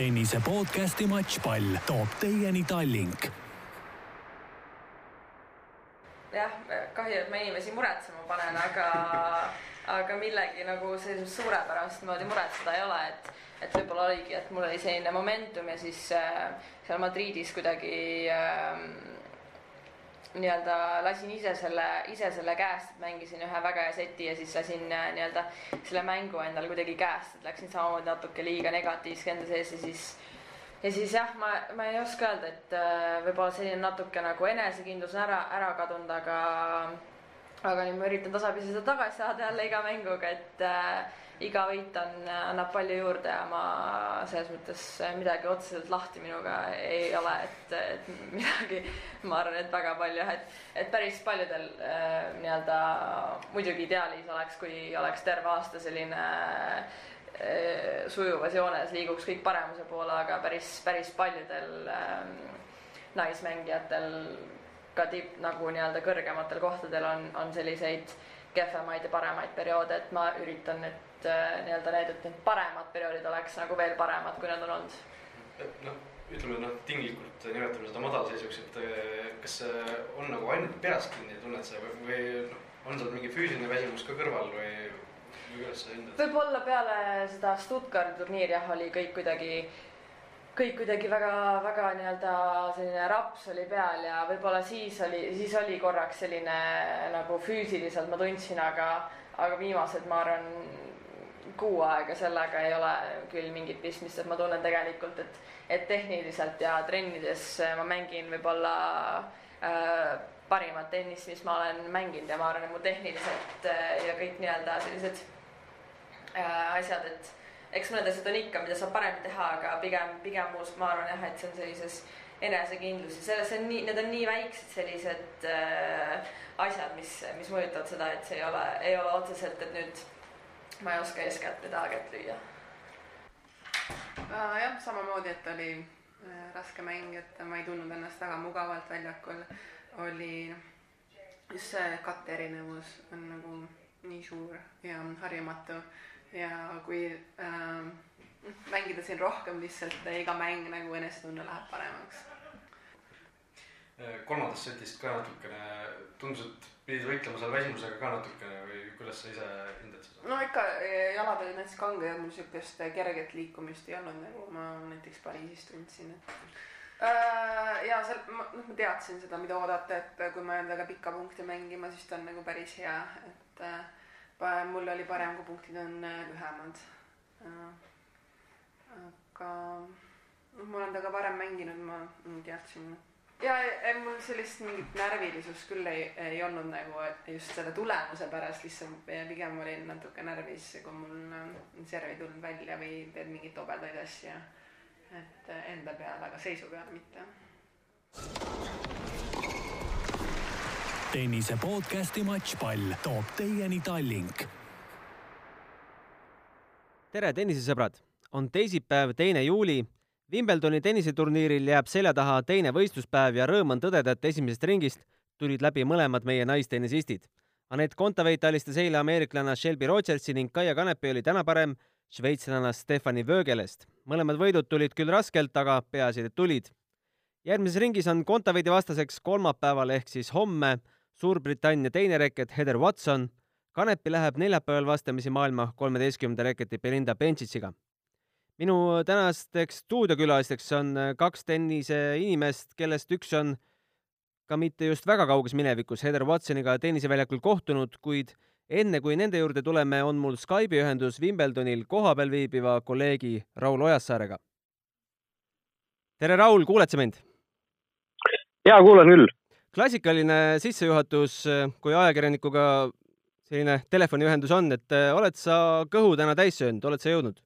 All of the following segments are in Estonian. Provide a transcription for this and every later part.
tennise podcasti Matšpall toob teieni Tallink. jah, kahju, et ma inimesi muretsema panen, aga, aga millegi nagu sellist suurepärast moodi muretseda ei ole, et, et võib-olla oligi, et mul oli selline momentum ja siis äh, seal Madridis kuidagi äh, nii-öelda lasin ise selle, ise selle käest, mängisin ühe väga hea seti ja siis lasin äh, nii-öelda selle mängu endal kuidagi käest, et läksin samamoodi natuke liiga negatiivselt enda sees ja siis ja siis jah, ma, ma ei oska öelda, et äh, võib-olla selline natuke nagu enesekindlus on ära, ära kadunud, aga aga nüüd ma üritan tasapisi seda tagasi saada jälle iga mänguga, et äh, iga võit on, annab palju juurde ja ma selles mõttes midagi otseselt lahti minuga ei ole, et, et midagi, ma arvan, et väga palju et, et päris paljudel äh, nii-öelda muidugi ideaalis oleks, kui oleks terve aasta selline äh, sujuvas joones liiguks kõik paremuse poole, aga päris, päris paljudel ähm, naismängijatel ka tipp nagu nii-öelda kõrgematel kohtadel on, on selliseid kehvemaid ja paremaid perioode, et ma üritan nüüd äh, nii-öelda need, et need paremad perioodid oleks nagu veel paremad, kui nad on olnud. noh, ütleme noh, tinglikult nimetame seda madalseisuks, et äh, kas see on nagu ainult peas kinni, tunned sa või, või noh, on seal mingi füüsiline väsimus ka kõrval või, võib-olla peale seda Stuttgardi turniiri jah, oli kõik kuidagi kõik kuidagi väga-väga nii-öelda selline raps oli peal ja võib-olla siis oli, siis oli korraks selline nagu füüsiliselt ma tundsin, aga, aga viimased, ma arvan, kuu aega sellega ei ole küll mingit pistmist, et ma tunnen tegelikult, et, et tehniliselt ja trennides ma mängin võib-olla äh, parimat tennist, mis ma olen mänginud ja ma arvan, et mu tehnilised äh, ja kõik nii-öelda sellised äh, asjad, et eks mõned asjad on ikka, mida saab paremini teha, aga pigem, pigem muus ma arvan jah, et see on sellises enesekindlus ja selles on nii, need on nii väiksed sellised äh, asjad, mis, mis mõjutavad seda, et see ei ole, ei ole otseselt, et nüüd ma ei oska eeskätt midagi ette lüüa uh,. jah, samamoodi, et oli äh, raske mäng, et ma ei tundnud ennast väga mugavalt väljakul. oli just see katteerinevus on nagu nii suur ja harjumatu ja kui äh, mängida siin rohkem lihtsalt iga mäng nagu enesetunne läheb paremaks. Kolmandast setist ka natukene, tundus, et pidid võitlema seal väsimusega ka natukene või kuidas sa ise hindad seda? no ikka, jalad olid näiteks kanged, mul sihukest kerget liikumist ei olnud, nagu ma näiteks Pariisis tundsin, et äh, ja seal, noh, ma teadsin seda, mida oodata, et kui ma jään väga pikka punkti mängima, siis ta on nagu päris hea, et äh, mul oli parem, kui punktid on äh, lühemad. aga noh, ma olen temaga varem mänginud, ma teadsin. Ja mul sellist mingit närvilisust küll ei, ei olnud nagu just selle tulemuse pärast, lihtsalt pigem olin natuke närvis, kui mul serv ei tulnud välja või teed mingeid tobedaid asju. et enda peale, aga seisu peale mitte tennise podcasti Matšpall toob teieni Tallink. tere, tennisesõbrad! on teisipäev, teine juuli. Wimbledoni tenniseturniiril jääb selja taha teine võistluspäev ja rõõm on tõdeda, et esimesest ringist tulid läbi mõlemad meie naistennisistid. Anett Kontaveit alistas eile ameeriklanna Shelby Rogersi ning Kaia Kanepi oli täna parem šveitslanna Stefani Vögelest. mõlemad võidud tulid küll raskelt, aga peaasi, et tulid. järgmises ringis on Kontaveidi vastaseks kolmapäeval ehk siis homme Suurbritannia teine reket Heather Watson. Kanepi läheb neljapäeval vastamisi maailma kolmeteistkümnenda reketi Belinda Benčitsiga. Minu tänasteks stuudiokülalisteks on kaks tennise inimest, kellest üks on ka mitte just väga kauges minevikus Heather Watsoniga tenniseväljakul kohtunud, kuid enne kui nende juurde tuleme, on mul Skype'i ühendus Wimbledonil kohapeal viibiva kolleegi Raul Ojassaarega. tere, Raul, kuuled sa mind? jaa, kuulan küll klassikaline sissejuhatus, kui ajakirjanikuga selline telefoniühendus on, et äh, oled sa kõhu täna täis söönud, oled sa jõudnud?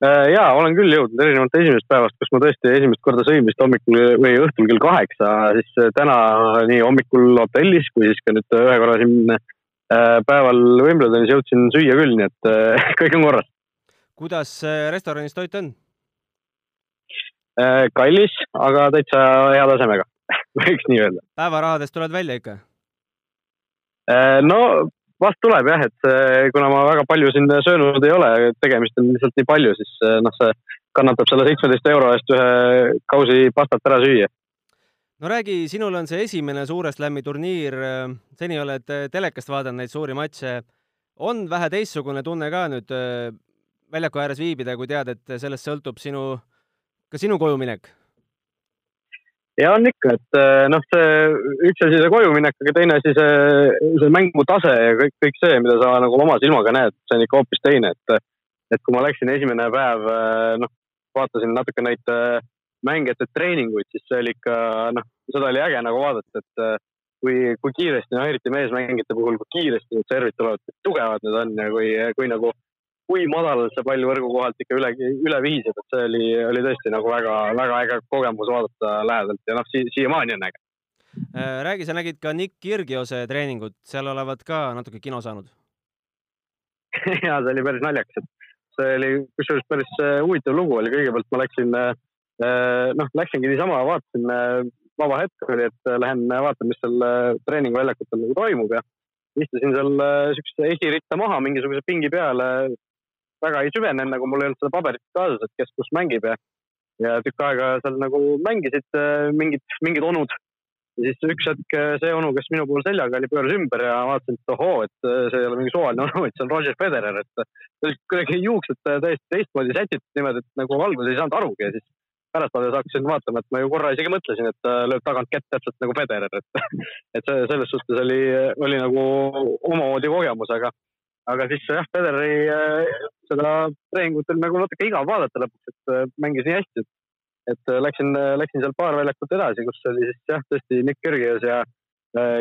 Äh, ja olen küll jõudnud erinevalt esimesest päevast, kus ma tõesti esimest korda sõin vist hommikul või õhtul kell kaheksa, siis äh, täna nii hommikul hotellis kui siis ka nüüd ühe korra siin päeval Wimbledonis jõudsin süüa küll, nii et kõik on korras. kuidas restoranis toit on? kallis, aga täitsa hea tasemega võiks nii öelda. päevarahadest tuled välja ikka? Äh, no vast tuleb jah, et kuna ma väga palju siin söönud ei ole, tegemist on lihtsalt nii palju, siis äh, noh, see kannatab selle seitsmeteist euro eest ühe kausi pastat ära süüa. no räägi, sinul on see esimene suure slam'i turniir, seni oled telekast vaadanud neid suuri matše. on vähe teistsugune tunne ka nüüd väljaku ääres viibida, kui tead, et sellest sõltub sinu, ka sinu kojuminek? Ja on ikka, et noh, see üks asi see kojuminek, aga teine asi see, see mängutase ja kõik, kõik see, mida sa nagu oma silmaga näed, see on ikka hoopis teine, et et kui ma läksin esimene päev, noh, vaatasin natuke neid mängijate treeninguid, siis see oli ikka, noh, seda oli äge nagu vaadata, et kui, kui kiiresti, no eriti meesmängijate puhul, kui kiiresti need servid tulevad, kui tugevad need on ja kui, kui nagu, kui madalalt see pall võrgu kohalt ikka üle, üle vihiseb, et see oli, oli tõesti nagu väga, väga äge kogemus vaadata lähedalt ja noh si, siiamaani on äge. räägi, sa nägid ka Nick Kirgiose treeningut, seal olevat ka natuke kino saanud ja see oli päris naljakas, et see oli kusjuures päris äh, huvitav lugu oli, kõigepealt ma läksin, äh, äh, noh, läksingi niisama, vaatasin, vaba hetk oli, et lähen vaatan, mis seal treeningväljakutel nagu toimub ja istusin seal siukse esiritta maha mingisuguse pingi peale. Väga ei süvenenud, nagu mul ei olnud seda paberit kaasas, et kes kus mängib ja, ja tükk aega seal nagu mängisid mingid, mingid onud. Ja siis üks hetk see onu, kes minu pool seljaga oli, pööras ümber ja vaatasin, et ohoo, et see ei ole mingi suvaline onu, et see on Roger Federer, et kuidagi juuksed täiesti teistmoodi sätitud niimoodi, et nagu alguses ei saanud arugi ja siis pärastades hakkasin vaatama, et ma ju korra isegi mõtlesin, et lööb tagant kätt täpselt nagu Federer, et, et selles suhtes oli, oli nagu omamoodi kogemus, aga, aga siis jah, Federeri seda treeningut oli nagu natuke igav vaadata lõpuks, et mängis nii hästi, et et läksin, läksin seal paar väljakut edasi, kus oli siis jah, tõesti Nick Kyrgios ja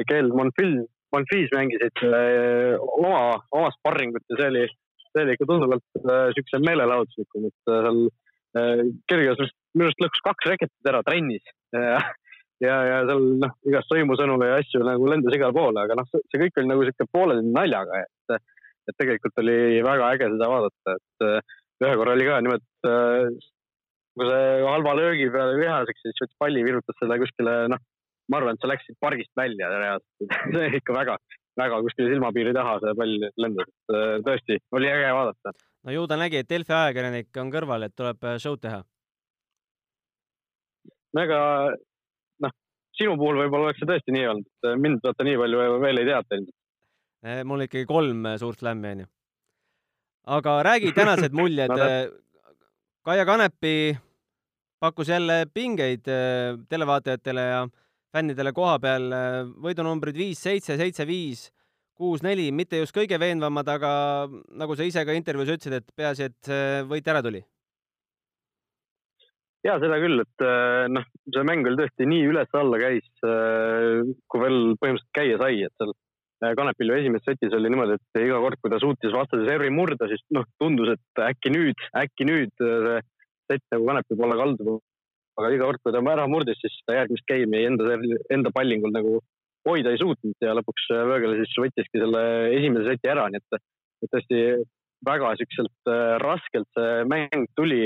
Kel Monfils, Monfils mängisid oma, oma sparringut ja see oli, see oli ikka tunduvalt siukse meelelahutuslikum, et seal Kyrgios minu arust lõhkus kaks reketit ära trennis ja, ja, ja seal noh, igast sõimusõnu ja asju nagu lendas igale poole, aga noh, see kõik oli nagu sihuke pooleldi naljaga, et, et tegelikult oli väga äge seda vaadata, et ühe korra oli ka nimelt kui see halva löögi peale vihaseks, siis võttis palli, virutas selle kuskile, noh, ma arvan, et see läks siit pargist välja reaalselt see ikka väga, väga kuskile silmapiiri taha see pall lendas, et äh, tõesti oli äge vaadata. no ju ta nägi, et Delfi ajakirjanik on kõrval, et tuleb äh, show'd teha. no ega noh, sinu puhul võib-olla oleks see tõesti nii olnud, et äh, mind vaata nii palju veel ei teata ilmselt. Mul ikkagi kolm suurt slämmi onju. aga räägi tänased muljed no, Kaia Kanepi pakkus jälle pingeid televaatajatele ja fännidele koha peal. Võidunumbrid viis, seitse, seitse, viis, kuus, neli, mitte just kõige veenvamad, aga nagu sa ise ka intervjuus ütlesid, et peaasi, et võit ära tuli. ja seda küll, et noh, see mäng oli tõesti nii üles-alla käis, kui veel põhimõtteliselt käia sai, et seal Kanepil ju esimeses setis oli niimoodi, et iga kord, kui ta suutis vastase servi murda, siis noh, tundus, et äkki nüüd, äkki nüüd see sett nagu Kanepi poole kaldub. aga iga kord, kui ta ära murdis, siis ta järgmist game'i enda, enda pallingul nagu hoida ei suutnud ja lõpuks Vöögel siis võttiski selle esimese seti ära, nii et, et tõesti väga siukselt äh, raskelt see mäng tuli.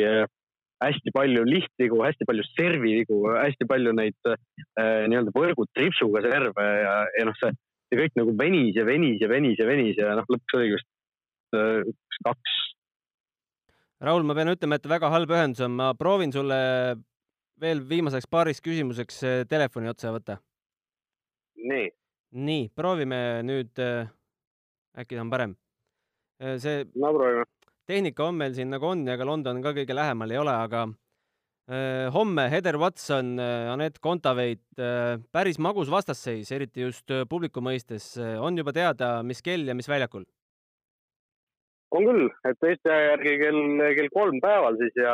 hästi palju lihtvigu, hästi palju servivigu, hästi palju neid äh, nii-öelda võrgu tripsuga serve ja, ja noh, see, see kõik nagu venis ja venis ja venis ja venis ja noh, lõpuks oligi vist äh, kaks Raul, ma pean ütlema, et väga halb ühendus on, ma proovin sulle veel viimaseks paariks küsimuseks eh, telefoni otsa võtta. nii. nii, proovime nüüd, eh, äkki ta on parem. See no proovime. tehnika on meil siin nagu on ja ka London ka kõige lähemal ei ole, aga homme Heather Watson, Anett Kontaveit, päris magus vastasseis, eriti just publiku mõistes. on juba teada, mis kell ja mis väljakul? on küll, et Eesti aja järgi kell, kell kolm päeval siis ja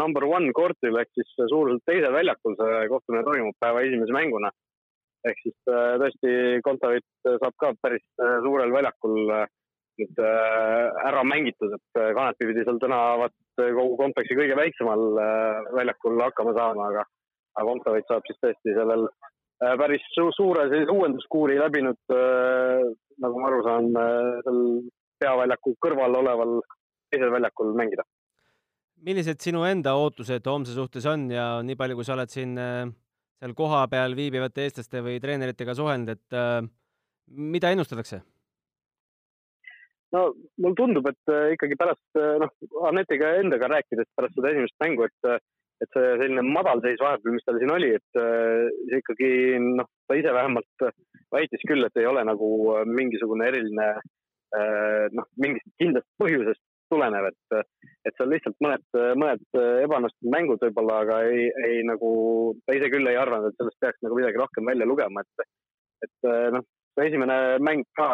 number one kortil ehk siis suuruselt teisel väljakul see kohtumine toimub päeva esimese mänguna. ehk siis äh, tõesti Kontaveit saab ka päris äh, suurel väljakul äh, nüüd ära mängitud, et Kanepi pidi seal täna vaat kogu kompleksi kõige väiksemal väljakul hakkama saama, aga, aga Kontaveit saab siis tõesti sellel päris suure sellise uuenduskuuri läbinud, nagu ma aru saan, seal peaväljaku kõrval oleval teisel väljakul mängida. millised sinu enda ootused homse suhtes on ja nii palju, kui sa oled siin äh, seal kohapeal viibivate eestlaste või treeneritega suhelnud, et äh, mida ennustatakse? No mulle tundub, et äh, ikkagi pärast äh, noh, Anetiga endaga rääkides pärast seda esimest mängu, et, äh, et see selline madalseis vahepeal, mis tal siin oli, et see ikkagi noh, ta ise vähemalt väitis küll, et ei ole nagu mingisugune eriline noh, mingist kindlast põhjusest tulenev, et, et seal lihtsalt mõned, mõned ebaõnnestunud mängud võib-olla, aga ei, ei nagu, ta ise küll ei arvanud, et sellest peaks nagu midagi rohkem välja lugema, et, et noh, esimene mäng ka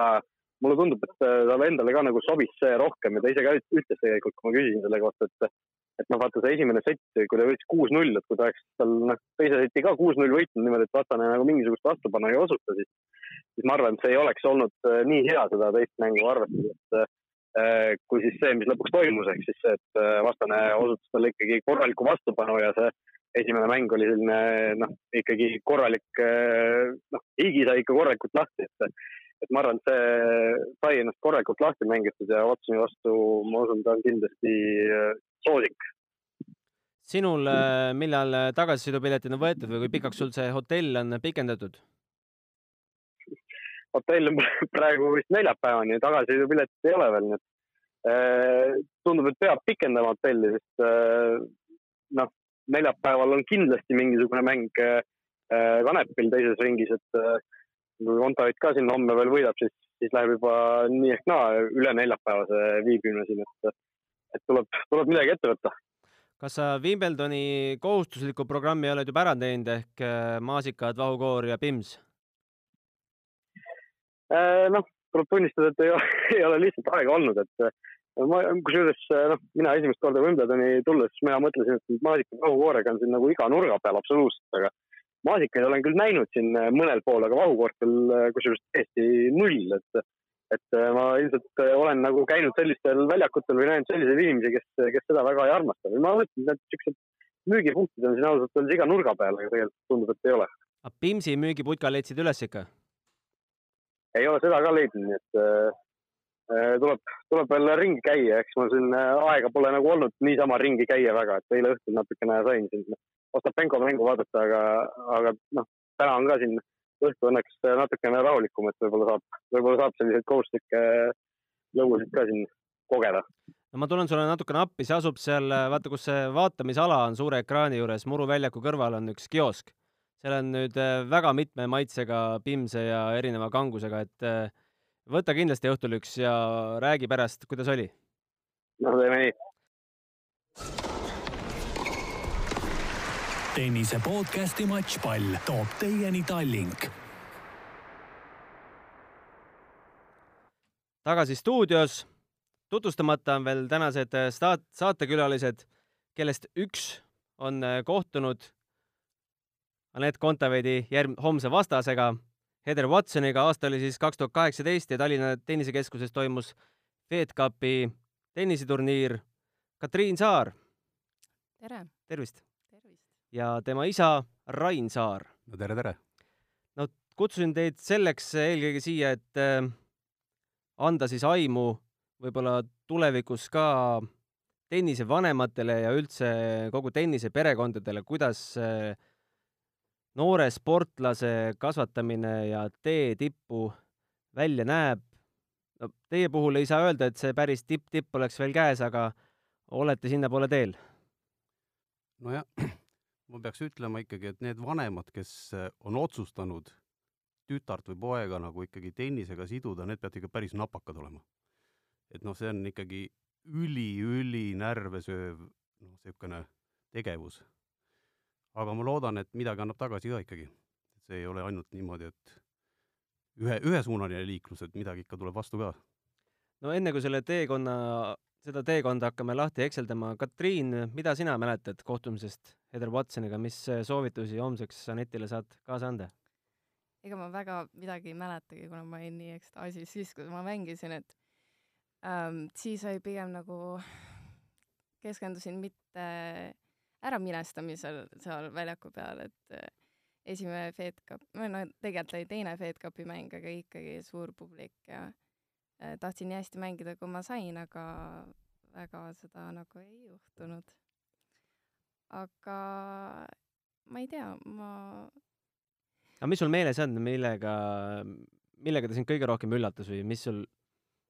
mulle tundub, et äh, talle endale ka nagu sobis see rohkem ja ta ise ka ütles tegelikult, kui ma küsisin selle kohta, et et noh, vaata see esimene sett, kui ta võitis kuus-null, et kui ta oleks tal noh, teise seti ka kuus-null võitnud niimoodi, et vastane nagu mingisugust vastupanu ei osuta, siis siis ma arvan, et see ei oleks olnud äh, nii hea seda teist mängu arvestades, et äh, kui siis see, mis lõpuks toimus, ehk siis see, et vastane osutas talle ikkagi korralikku vastupanu ja see esimene mäng oli selline noh, ikkagi korralik noh, higi sai ikka korralikult lahti, et et ma arvan, et see sai ennast korralikult lahti mängitud ja Watsoni vastu ma usun, ta on kindlasti äh, soosik. sinul, äh, millal tagasisõidupiletid on võetud või kui pikaks sul see hotell on pikendatud? hotell on praegu vist neljapäevani, tagasisõidupiletit ei ole veel, nii et äh, tundub, et peab pikendama hotelli, sest noh, neljapäeval on kindlasti mingisugune mäng Kanepil teises ringis, et kui Kontaveit ka siin homme veel võidab, siis, siis läheb juba nii ehk naa üle neljapäevase viibimine siin, et, et tuleb, tuleb midagi ette võtta. kas sa Wimbledoni kohustusliku programmi oled juba ära teinud ehk äh, maasikad, vahukoor ja pims? Äh, noh, tuleb tunnistada, et ei ole, ei ole lihtsalt aega olnud, et äh, ma, kusjuures noh, mina esimest korda Wimbledoni tulles, mina mõtlesin, et maasikad vahukoorega on siin nagu iga nurga peal absoluutselt, aga maasikaid olen küll näinud siin äh, mõnel pool, aga vahukoortel äh, kusjuures täiesti null, et et äh, ma ilmselt olen nagu käinud sellistel väljakutel või näinud selliseid inimesi, kes, kes seda väga ei armasta või ma mõtlen, et niisugused müügipunktid on siin ausalt öeldes iga nurga peal, aga tegelikult tundub, et ei ole. aga Pimsi müügiputka leidsid üles ikka? ei ole seda ka leidnud, nii et äh, tuleb, tuleb veel ringi käia, eks mul siin aega pole nagu olnud niisama ringi käia väga, et eile õhtul natukene sain siin Ostapenko mängu vaadata, aga, aga noh, täna on ka siin õhtu õnneks natukene rahulikum, et võib-olla saab, võib-olla saab selliseid kohustuslikke lõbusid ka siin kogeda. no ma tulen sulle natukene appi, see asub seal, vaata, kus see vaatamisala on suure ekraani juures, Muru väljaku kõrval on üks kiosk. seal on nüüd äh, väga mitme maitsega pimse ja erineva kangusega, et äh, võta kindlasti õhtul üks ja räägi pärast, kuidas oli. no teeme nii tennise podcasti Matšpall toob teieni Tallink. tagasi stuudios. tutvustamata on veel tänased staat-, saatekülalised, kellest üks on äh, kohtunud Anett Kontaveidi järg-, homse vastasega, Heather Watsoniga. aasta oli siis kaks tuhat kaheksateist ja Tallinna Tennisekeskuses toimus Fed Cupi tenniseturniir. Katriin Saar. tere! tervist! Ja tema isa Rain Saar. no tere, tere! no kutsusin teid selleks eelkõige siia, et äh, anda siis aimu võib-olla tulevikus ka tennisevanematele ja üldse kogu tenniseperekondadele, kuidas äh, noore sportlase kasvatamine ja tee tippu välja näeb. no teie puhul ei saa öelda, et see päris tipp-tipp oleks veel käes, aga olete sinnapoole teel? nojah ma peaks ütlema ikkagi, et need vanemad, kes äh, on otsustanud tütart või poega nagu ikkagi tennisega siduda, need peavad ikka päris napakad olema. et noh, see on ikkagi üli-üli närve sööv noh, niisugune tegevus. aga ma loodan, et midagi annab tagasi ka ikkagi. see ei ole ainult niimoodi, et ühe, ühesuunaline liiklus, et midagi ikka tuleb vastu ka. no enne, kui selle teekonna seda teekonda hakkame lahti hekseldama. Katriin, mida sina mäletad kohtumisest Heather Watsoniga, mis soovitusi homseks Anetile saad kaasa anda? ega ma väga midagi ei mäletagi, kuna ma olin nii ekstaasis siis, kui ma mängisin, et ähm, siis oli pigem nagu, keskendusin mitte äraminestamisel seal väljaku peal, et äh, esimene Fed Cup, või no tegelikult oli teine Fed Cupi mäng, aga ikkagi suur publik ja Äh, tahtsin nii hästi mängida, kui ma sain, aga väga seda nagu ei juhtunud. aga ma ei tea, ma aga mis sul meeles on, millega, millega ta sind kõige rohkem üllatas või mis sul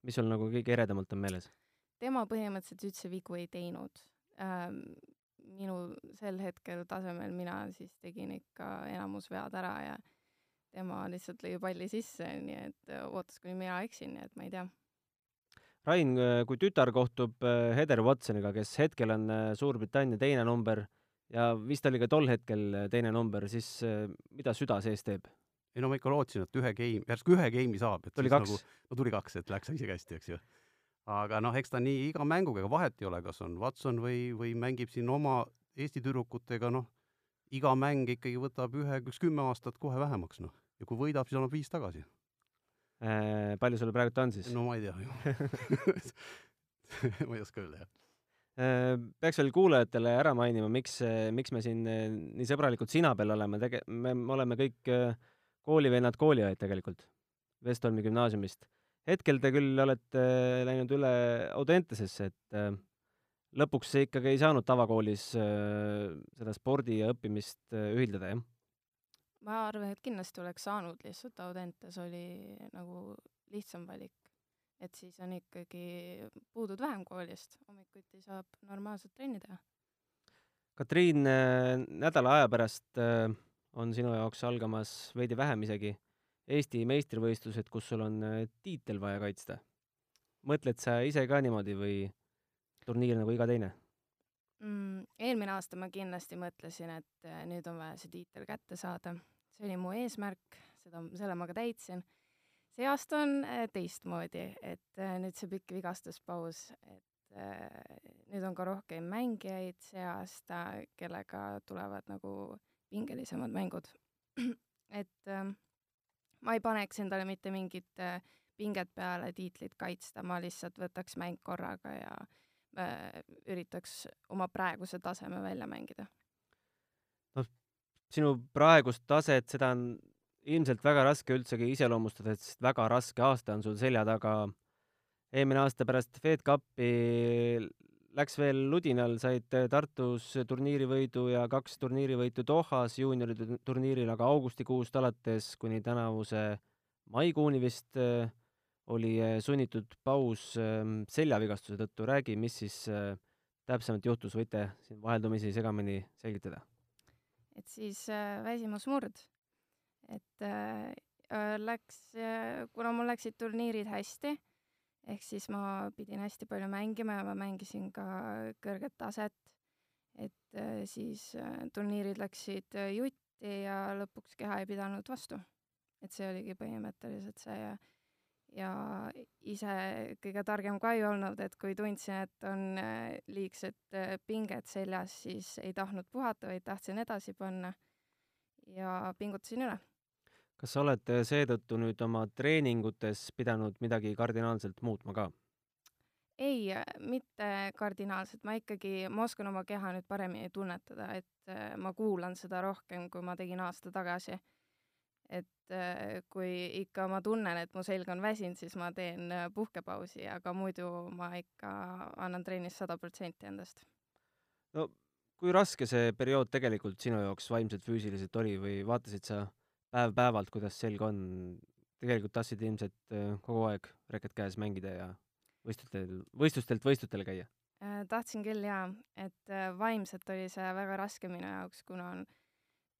mis sul nagu kõige eredamalt on meeles? tema põhimõtteliselt üldse vigu ei teinud ähm,. minu sel hetkel tasemel mina siis tegin ikka enamus vead ära ja tema lihtsalt lõi palli sisse, nii et äh, ootas, kuni mina eksin, nii et ma ei tea. Rain, äh, kui tütar kohtub äh, Heather Watsoniga, kes hetkel on Suurbritannia teine number ja vist oli ka tol hetkel teine number, siis mida süda sees teeb? ei no ma ikka lootsin, et ühe game, järsku ühe game'i saab. tuli kaks nagu,? no tuli kaks, et läks isegi hästi, eks ju. aga noh, eks ta nii iga mänguga, ega vahet ei ole, kas on Watson või, või mängib siin oma Eesti tüdrukutega, noh, iga mäng ikkagi võtab ühe, üks kümme aastat kohe vähemaks, noh. Ja kui võidab, siis annab viis tagasi äh,. palju sul praegu on siis? no ma ei tea ma ei oska öelda, jah äh, peaks veel kuulajatele ära mainima, miks, miks me siin äh, nii sõbralikud sina peal oleme, tege-, me, me oleme kõik äh, koolivennad, kooliõed tegelikult Vestholmi gümnaasiumist. hetkel te küll olete läinud üle Audentesesse, et lõpuks ikkagi ei saanud tavakoolis seda spordi ja õppimist ühildada, jah? Ma arvan, et kindlasti oleks saanud, lihtsalt Audentes oli nagu lihtsam valik. et siis on ikkagi, puudud vähem koolist, hommikuti saab normaalselt trenni teha. Katriin, nädala aja pärast äh, on sinu jaoks algamas veidi vähem isegi Eesti meistrivõistlused, kus sul on äh, tiitel vaja kaitsta. mõtled sa ise ka niimoodi või turniir nagu iga teine mm,? eelmine aasta ma kindlasti mõtlesin, et äh, nüüd on vaja see tiitel kätte saada. see oli mu eesmärk, seda, selle ma ka täitsin. see aasta on äh, teistmoodi, et nüüd see pikk vigastuspaus, et nüüd on ka rohkem mängijaid see aasta, kellega tulevad nagu pingelisemad mängud. et äh, ma ei paneks endale mitte mingit äh, pinget peale tiitlit kaitsta, ma lihtsalt võtaks mäng korraga ja äh, üritaks oma praeguse taseme välja mängida. noh, sinu praegust taset, seda on ilmselt väga raske üldsegi iseloomustada, sest väga raske aasta on sul selja taga. eelmine aasta pärast Fed Cupi läks veel ludinal, said Tartus turniirivõidu ja kaks turniirivõitu Dohas juunioride turniiril, aga augustikuust alates kuni tänavuse maikuuni vist äh, oli äh, sunnitud paus ähm, seljavigastuse tõttu. räägi, mis siis äh, täpsemalt juhtus, võite siin vaheldumisi segamini selgitada? et siis väsimusmurd, et äh, läks, kuna mul läksid turniirid hästi ehk siis ma pidin hästi palju mängima ja ma mängisin ka kõrget taset. et äh, siis äh, turniirid läksid äh, jutti ja lõpuks keha ei pidanud vastu. et see oligi põhimõtteliselt see ja, ja ise kõige targem ka ei olnud, et kui tundsin, et on liigset pinget seljas, siis ei tahtnud puhata, vaid tahtsin edasi panna ja pingutasin üle kas sa oled äh, seetõttu nüüd oma treeningutes pidanud midagi kardinaalselt muutma ka? ei, äh, mitte kardinaalselt, ma ikkagi, ma oskan oma keha nüüd paremini tunnetada, et äh, ma kuulan seda rohkem, kui ma tegin aasta tagasi. Et kui ikka ma tunnen, et mu selg on väsinud, siis ma teen puhkepausi, aga muidu ma ikka annan trennis sada protsenti endast. no kui raske see periood tegelikult sinu jaoks vaimselt, füüsiliselt oli või vaatasid sa päev-päevalt, kuidas selg on, tegelikult tahtsid ilmselt äh, kogu aeg reket käes mängida ja võistlustel, võistlustelt võistlustele käia? Äh, tahtsin küll jaa, et äh, vaimselt oli see väga raske minu jaoks, kuna on,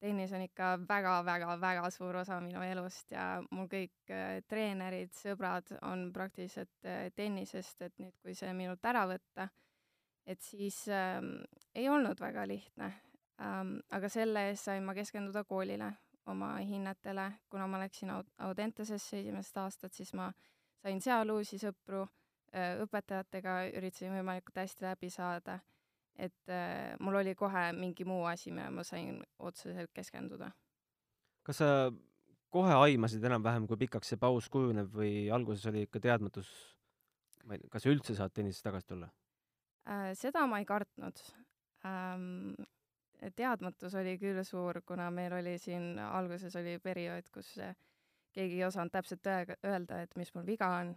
tennis on ikka väga-väga-väga suur osa minu elust ja mul kõik treenerid, sõbrad on praktiliselt tennisest, et nüüd, kui see minult ära võtta, et siis ähm, ei olnud väga lihtne ähm,. aga selle eest sain ma keskenduda koolile, oma hinnetele, kuna ma läksin Audentesesse esimest aastat, siis ma sain seal uusi sõpru, õpetajatega üritasin võimalikult hästi läbi saada, et äh, mul oli kohe mingi muu asi, millele ma sain otseselt keskenduda. kas sa kohe aimasid enam-vähem, kui pikaks see paus kujuneb või alguses oli ikka teadmatus, ma ei tea, kas üldse saad tennisesse tagasi tulla äh,? seda ma ei kartnud ähm, teadmatus oli küll suur, kuna meil oli siin, alguses oli periood, kus keegi ei osanud täpselt öelda, et mis mul viga on.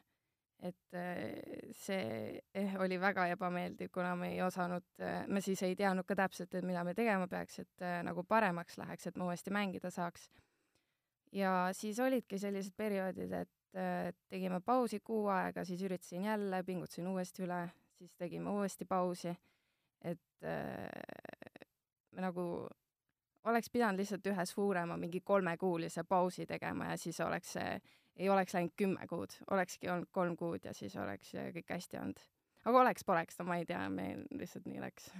Et eh, see eh, oli väga ebameeldiv, kuna me ei osanud, eh, me siis ei teadnud ka täpselt, et mida me tegema peaks, et nagu paremaks läheks, et ma uuesti mängida saaks. ja siis olidki sellised perioodid, et äh, tegime pausi kuu aega, siis üritasin jälle, pingutasin uuesti üle, siis tegime uuesti pausi, et äh, me nagu oleks pidanud lihtsalt ühe suurema mingi kolmekuulise pausi tegema ja siis oleks see, ei oleks läinud kümme kuud, olekski olnud kolm kuud ja siis oleks äh, kõik hästi olnud. aga oleks-poleks, no ma ei tea, meil lihtsalt nii läks.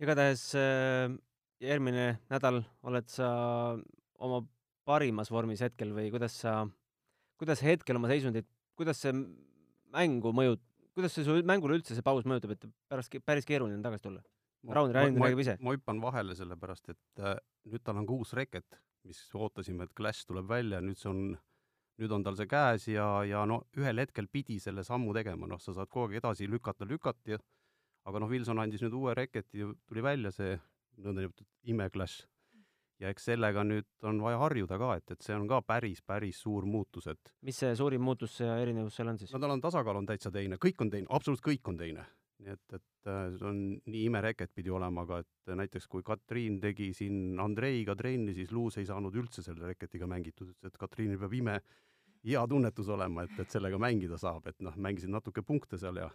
igatahes äh, järgmine nädal oled sa oma parimas vormis hetkel või kuidas sa, kuidas hetkel oma seisundit, kuidas see mängu mõjut-, kuidas see su mängule üldse see paus mõjutab, et pärast päris keeruline on tagasi tulla? Raun Rain räägib ise. ma hüppan vahele, sellepärast et äh, nüüd tal on ka uus reket, mis ootasime, et Clash tuleb välja, nüüd see on, nüüd on tal see käes ja, ja no ühel hetkel pidi selle sammu tegema, noh, sa saad kogu aeg edasi lükata, ja aga noh, Wilson andis nüüd uue reketi, tuli välja see nõndanimetatud ime-Clash ja eks sellega nüüd on vaja harjuda ka, et, et see on ka päris, päris suur muutus, et mis see suurim muutus ja erinevus seal on siis? no tal on tasakaal on täitsa teine, kõik on teine, absoluutselt kõik on teine. nii et, et äh, see on nii imereket pidi olema, aga et näiteks kui Katriin tegi siin Andreiga trenni, siis Luus ei saanud üldse selle reketiga mängitud, ütles, et Katriinil peab ime hea tunnetus olema, et, et sellega mängida saab, et noh, mängisid natuke punkte seal ja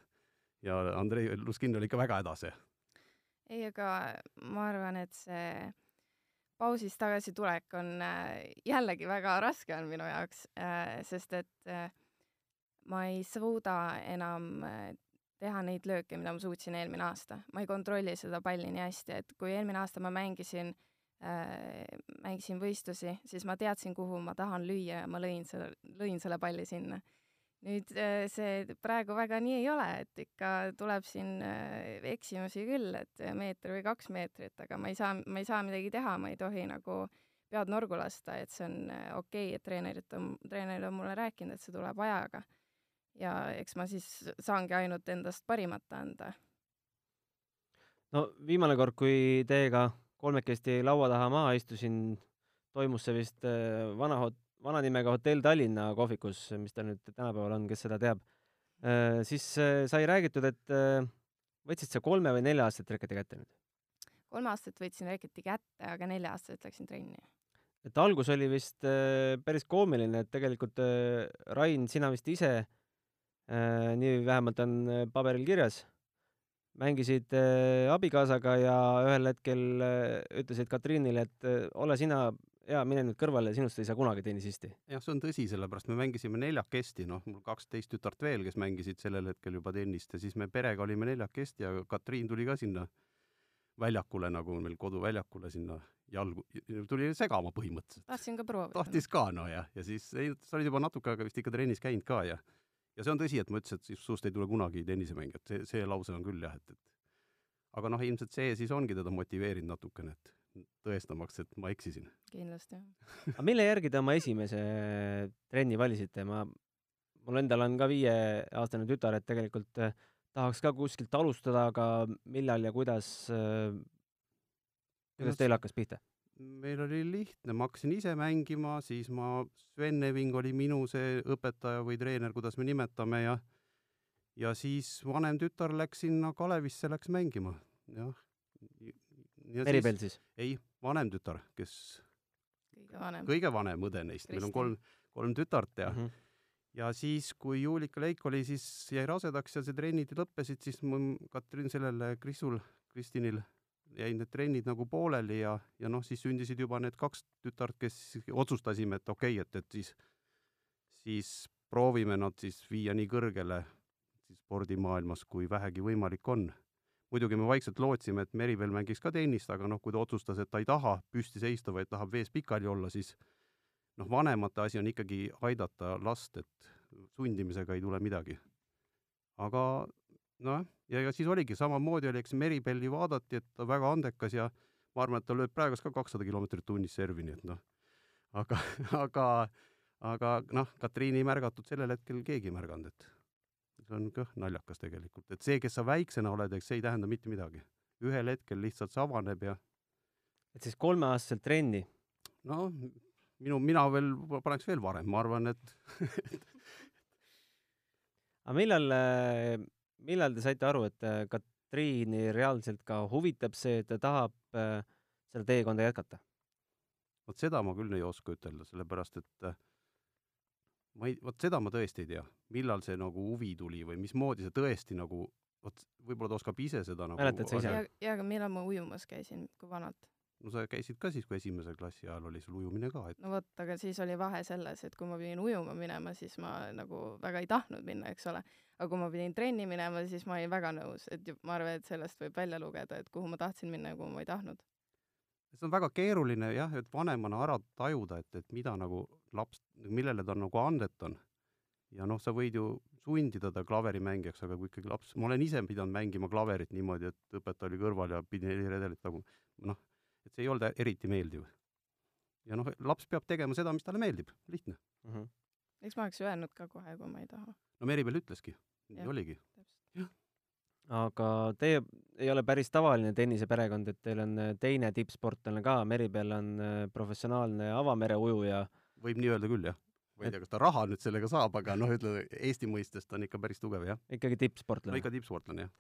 ja Andrei Luskin oli ikka väga hädas. ei, aga ma arvan, et see pausist tagasitulek on äh, jällegi väga raske on minu jaoks, äh, sest et äh, ma ei suuda enam teha neid lööke, mida ma suutsin eelmine aasta. ma ei kontrolli seda palli nii hästi, et kui eelmine aasta ma mängisin äh,, mängisin võistlusi, siis ma teadsin, kuhu ma tahan lüüa ja ma lõin selle, lõin selle palli sinna nüüd äh, see praegu väga nii ei ole, et ikka tuleb siin äh, eksimusi küll, et meeter või kaks meetrit, aga ma ei saa, ma ei saa midagi teha, ma ei tohi nagu pead norgu lasta, et see on äh, okei okay,, et treenerid on, treenerid on mulle rääkinud, et see tuleb ajaga. ja eks ma siis saangi ainult endast parimat anda. no viimane kord, kui teiega kolmekesti laua taha maha istusin, toimus see vist vana hot-, vana nimega Hotell Tallinna kohvikus, mis ta nüüd tänapäeval on, kes seda teab, äh, siis äh, sai räägitud, et äh, võtsid sa kolme või nelja aastat reketi kätte nüüd? kolme aastat võtsin reketi kätte, aga nelja aastat läksin trenni. et algus oli vist päris koomiline, et tegelikult Rain, sina vist ise, nii vähemalt on paberil kirjas, mängisid abikaasaga ja ühel hetkel ütlesid Katriinile, et ole sina jaa, mine nüüd kõrvale, sinust ei saa kunagi tennisisti. jah, see on tõsi, sellepärast me mängisime neljakesti, noh, mul kaksteist tütart veel, kes mängisid sellel hetkel juba tennist ja siis me perega olime neljakesti ja Katriin tuli ka sinna väljakule, nagu meil koduväljakule sinna jalgu, tuli segama põhimõtteliselt. tahtsin ka proovida. tahtis ka, no jah, ja siis ei, sa olid juba natuke aega vist ikka trennis käinud ka ja ja see on tõsi, et ma ütlesin, et sinust ei tule kunagi tennisemängijat, see, see lause on küll jah, et, et aga noh, ilmselt see siis ongi teda motiveerinud natukene, et tõestamaks, et ma eksisin. kindlasti, aga mille järgi te oma esimese trenni valisite? ma, mul endal on ka viieaastane tütar, et tegelikult eh, tahaks ka kuskilt alustada, aga millal ja kuidas, eh, kuidas teil hakkas pihta? Meil oli lihtne, ma hakkasin ise mängima, siis ma, Sven Eving oli minu see õpetaja või treener, kuidas me nimetame ja ja siis vanem tütar läks sinna Kalevisse, läks mängima, jah Meribel siis? ei, vanem tütar, kes kõige vanem, kõige vanem õde neist, meil on kolm, kolm tütart ja mm -hmm. ja siis, kui Juulika Leik oli, siis jäi rasedaks ja see trennid lõppesid, siis mul Katrin sellele Krisul, Kristinil jäid need trennid nagu pooleli ja, ja noh, siis sündisid juba need kaks tütart, kes otsustasime, et okei okay,, et, et siis, siis proovime nad siis viia nii kõrgele siis spordimaailmas, kui vähegi võimalik on muidugi me vaikselt lootsime, et Meribel mängiks ka tennist, aga noh, kui ta otsustas, et ta ei taha püsti seista, vaid tahab vees pikali olla, siis noh, vanemate asi on ikkagi aidata last, et sundimisega ei tule midagi. aga noh, ja, ja siis oligi samamoodi oli, eks Meribelli vaadati, et ta väga andekas ja ma arvan, et ta lööb praegust ka kakssada kilomeetrit tunnis servi, nii et noh, aga, aga, aga noh, Katriini ei märgatud sellel hetkel keegi ei märganud, et see on kah naljakas tegelikult, et see, kes sa väiksena oled, eks see ei tähenda mitte midagi. ühel hetkel lihtsalt see avaneb ja et siis kolmeaastaselt trenni? no minu, mina veel paneks veel varem, ma arvan, et aga millal, millal te saite aru, et Katriini reaalselt ka huvitab see, et ta tahab äh, seda teekonda jätkata? vot seda ma küll ei oska ütelda, sellepärast et ma ei, vot seda ma tõesti ei tea, millal see nagu huvi tuli või mismoodi see tõesti nagu, vot võib-olla ta oskab ise seda nagu Mäletad sa ise? ja, ja aga millal ma ujumas käisin, kui vanalt? No sa käisid ka siis, kui esimese klassi ajal oli sul ujumine ka, et no vot, aga siis oli vahe selles, et kui ma pidin ujuma minema, siis ma nagu väga ei tahtnud minna, eks ole. aga kui ma pidin trenni minema, siis ma olin väga nõus, et ma arvan, et sellest võib välja lugeda, et kuhu ma tahtsin minna ja kuhu ma ei tahtnud. see on väga keeruline jah, et vanemana ära tajuda, et, et mida nagu laps, millele ta nagu andet on. ja noh, sa võid ju sundida ta klaverimängijaks, aga kui ikkagi laps, ma olen ise pidanud mängima klaverit niimoodi, et õpetaja oli kõrval ja pidi heliredelit taguma, noh, et see ei olnud eriti meeldiv. ja noh, laps peab tegema seda, mis talle meeldib, lihtne. mm. -hmm. eks ma oleks öelnud ka kohe, kui ma ei taha. no Meribel ütleski, nii oligi. aga teie ei ole päris tavaline tenniseperekond, et teil on äh, teine tippsportlane ka, Meribel on äh, professionaalne avamere-ujuja. võib nii öelda küll, jah. ma ei tea, kas ta raha nüüd sellega saab, aga noh, ütleme Eesti mõistes ta on ikka päris tugev, jah. ikkagi no tippsportlane. ikka tippsportlane, jah.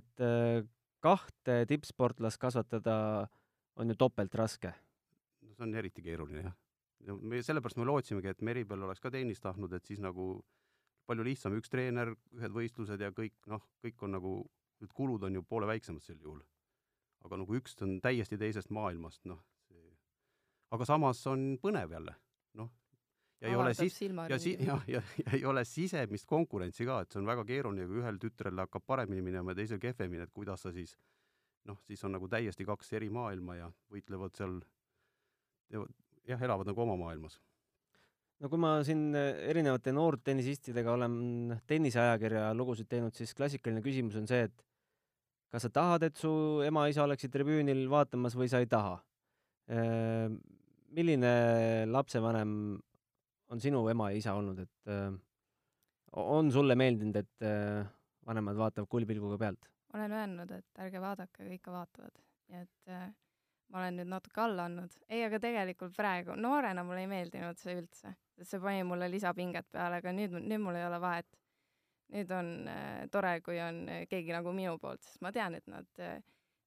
et äh, kahte tippsportlast kasvatada on ju topelt raske. no see on eriti keeruline, jah. ja me, sellepärast me lootsimegi, et Meribel oleks ka tennist tahtnud, et siis nagu palju lihtsam, üks treener, ühed võistlused ja kõik, noh, kõik on nagu, need kulud on ju poole väiksemad sel juhul. aga nagu üks on täiesti teisest maailmast, noh, see, aga samas on põnev jälle, noh. ja ei ole siis, ja si-, jah, ja, ja ei ole sisemist konkurentsi ka, et see on väga keeruline, kui ühel tütrel hakkab paremini minema ja teisel kehvemini, et kuidas sa siis noh, siis on nagu täiesti kaks eri maailma ja võitlevad seal, jah, elavad nagu oma maailmas. no kui ma siin äh, erinevate noortennisistidega olen tenniseajakirja lugusid teinud, siis klassikaline küsimus on see, et kas sa tahad, et su ema-isa oleksid tribüünil vaatamas või sa ei taha. milline lapsevanem on sinu ema ja isa olnud, et äh, on sulle meeldinud, et äh, vanemad vaatavad kuulipilguga pealt? Olen öelnud, et ärge vaadake, kõik ka vaatavad. nii et äh, ma olen nüüd natuke alla andnud. ei, aga tegelikult praegu, noorena mulle ei meeldinud see üldse, sest see pani mulle lisapinget peale, aga nüüd, nüüd mul ei ole vahet. nüüd on äh, tore, kui on äh, keegi nagu minu poolt, sest ma tean, et nad äh,,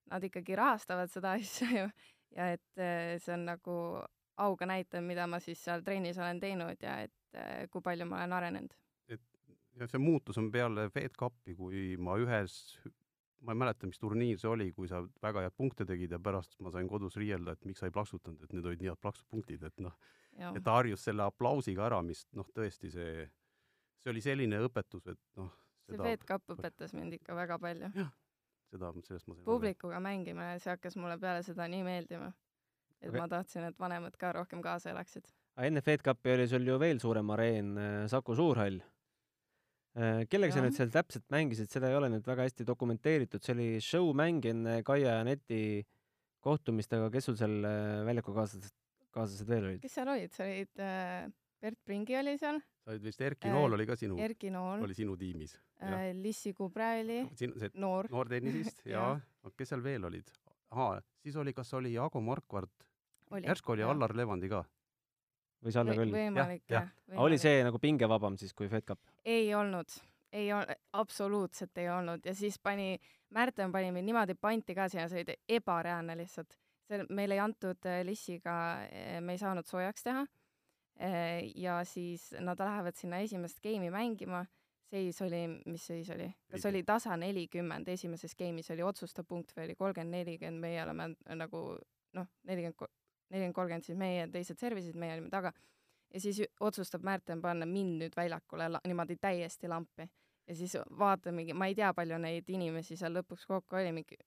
nad ikkagi rahastavad seda asja ju ja et äh, see on nagu auga näitan, mida ma siis seal trennis olen teinud ja et äh, kui palju ma olen arenenud. ja see muutus on peale Fed Cupi, kui ma ühes, ma ei mäleta, mis turniir see oli, kui sa väga head punkte tegid ja pärast ma sain kodus riielda, et miks sa ei plaksutanud, et need olid nii head plaksupunktid, et noh, et ta harjus selle aplausiga ära, mis noh, tõesti see, see oli selline õpetus, et noh, see Cup õpetas mind ikka väga palju. seda, sellest ma sain aru. publikuga mängimine, see hakkas mulle peale seda nii meeldima. et Aga- ma tahtsin, et vanemad ka rohkem kaasa elaksid. aga enne Fed Cupi oli sul ju veel suurem areen, Saku Suurhall. Kellega sa nüüd seal täpselt mängisid, seda ei ole nüüd väga hästi dokumenteeritud, see oli show-mäng enne Kaia ja Aneti kohtumist, aga kes sul seal äh, väljakukaaslased, kaaslased veel olid? kes seal olid, sa olid äh, Bert Pringi oli seal, sa olid vist, Erki Äh, Nool oli ka sinu, Erki Nool oli sinu tiimis? äh,, Lissi Kubre oli sinu, see noor, noortennisist ja Jah. kes seal veel olid? ahaa, siis oli, kas oli Jaago Markvart, oli. järsku oli. Allar Levandi ka? Või Salle Või- Kõll? võimalik jah. oli see nagu pingevabam siis kui Fed Cup? ei olnud, ei ol-, absoluutselt ei olnud ja siis pani, Märten pani mind niimoodi panti ka sinna, see oli ebareaalne lihtsalt. seal meil ei antud äh, Lissiga, me ei saanud soojaks teha. ja siis nad lähevad sinna esimest geimi mängima, seis oli, mis seis oli, kas oli tasa nelikümmend, esimeses geimis oli otsustav punkt või oli kolmkümmend, nelikümmend, meie oleme nagu noh, nelikümmend, nelikümmend, kolmkümmend, siis meie teised servisid, meie olime taga ja siis otsustab Märten panna mind nüüd väljakule niimoodi täiesti lampi ja siis vaatamegi, ma ei tea, palju neid inimesi seal lõpuks kokku oli, mingi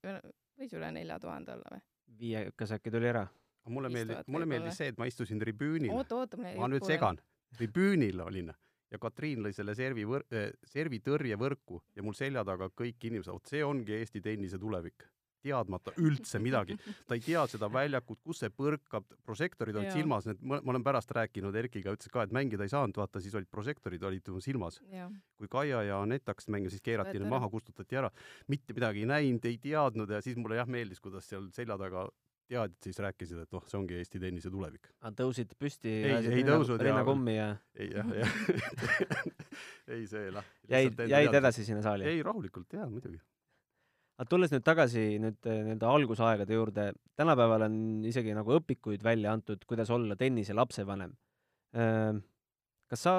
võis üle nelja tuhande olla või? viiekas äkki tuli ära? mulle meeldis, mulle meeldis see, et ma istusin tribüünil, oota, oota, ma nüüd jutt pooleli. segan, tribüünil olin ja Katriin lõi selle servi võr-, servi tõrjevõrku ja mul selja taga kõik inimesed, vot see ongi Eesti tennise tulevik. Teadmata üldse midagi, ta ei tea seda väljakut, kus see põrkab, prožektorid olid Jaa. silmas, need, ma olen pärast rääkinud Erkiga, ütles ka, et mängida ei saanud, vaata siis olid prožektorid olid silmas. kui Kaia ja Anett hakkasid mängima, siis keerati need maha, kustutati ära, mitte midagi ei näinud, ei teadnud ja siis mulle jah meeldis, kuidas seal selja taga teadjad siis rääkisid, et noh, see ongi Eesti tennise tulevik. Tõusid püsti, Ei, ei tõusnud ja- rinnakummi ja ei jah, jah ei see lah. jäid, jäid edasi sinna saali? ei, rahulikult jaa, muidugi. Aga tulles nüüd tagasi nüüd äh, nii-öelda algusaegade juurde, tänapäeval on isegi nagu õpikuid välja antud, kuidas olla tennise lapsevanem. kas sa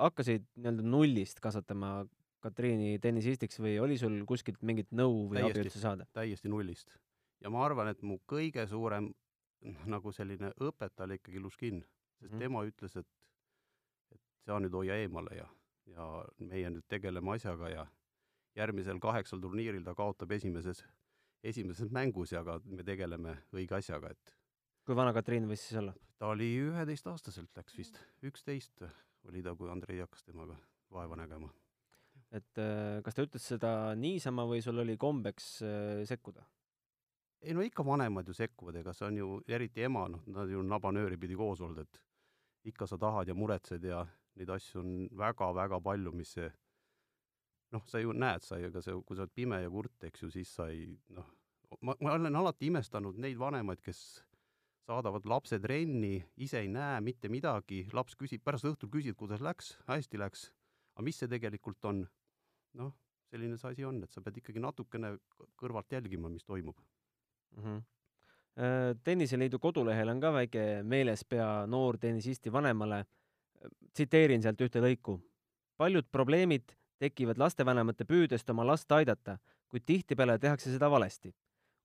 hakkasid nii-öelda nullist kasvatama Katriini tennisistiks või oli sul kuskilt mingit nõu või abi Täiesti. üldse saada? täiesti nullist. ja ma arvan, et mu kõige suurem noh, nagu selline õpetaja oli ikkagi Luškin, sest mm. tema ütles, et, et sa nüüd hoia eemale ja, ja meie nüüd tegeleme asjaga ja järgmisel kaheksal turniiril ta kaotab esimeses, esimeses mängus ja aga me tegeleme õige asjaga, et kui vana Katriin võis siis olla? ta oli üheteistaastaselt läks vist, üksteist oli ta, kui Andrei hakkas temaga vaeva nägema. et äh, kas ta ütles seda niisama või sul oli kombeks äh, sekkuda? ei no ikka vanemad ju sekkuvad, ega see on ju, eriti ema, noh, nad ju nabanööri pidi koos olnud, et ikka sa tahad ja muretsed ja neid asju on väga-väga palju, mis see noh, sa ju näed, sa ju, ega see, kui sa oled pime ja kurt, eks ju, siis sa ei noh, ma, ma olen alati imestanud neid vanemaid, kes saadavad lapse trenni, ise ei näe mitte midagi, laps küsib, pärast õhtul küsid, kuidas läks, hästi läks, aga mis see tegelikult on? noh, selline see asi on, et sa pead ikkagi natukene kõrvalt jälgima, mis toimub mm. -hmm. tenniseliidu kodulehel on ka väike meelespea noortennisisti vanemale. tsiteerin sealt ühte lõiku. paljud probleemid tekivad lastevanemate püüdest oma last aidata, kuid tihtipeale tehakse seda valesti.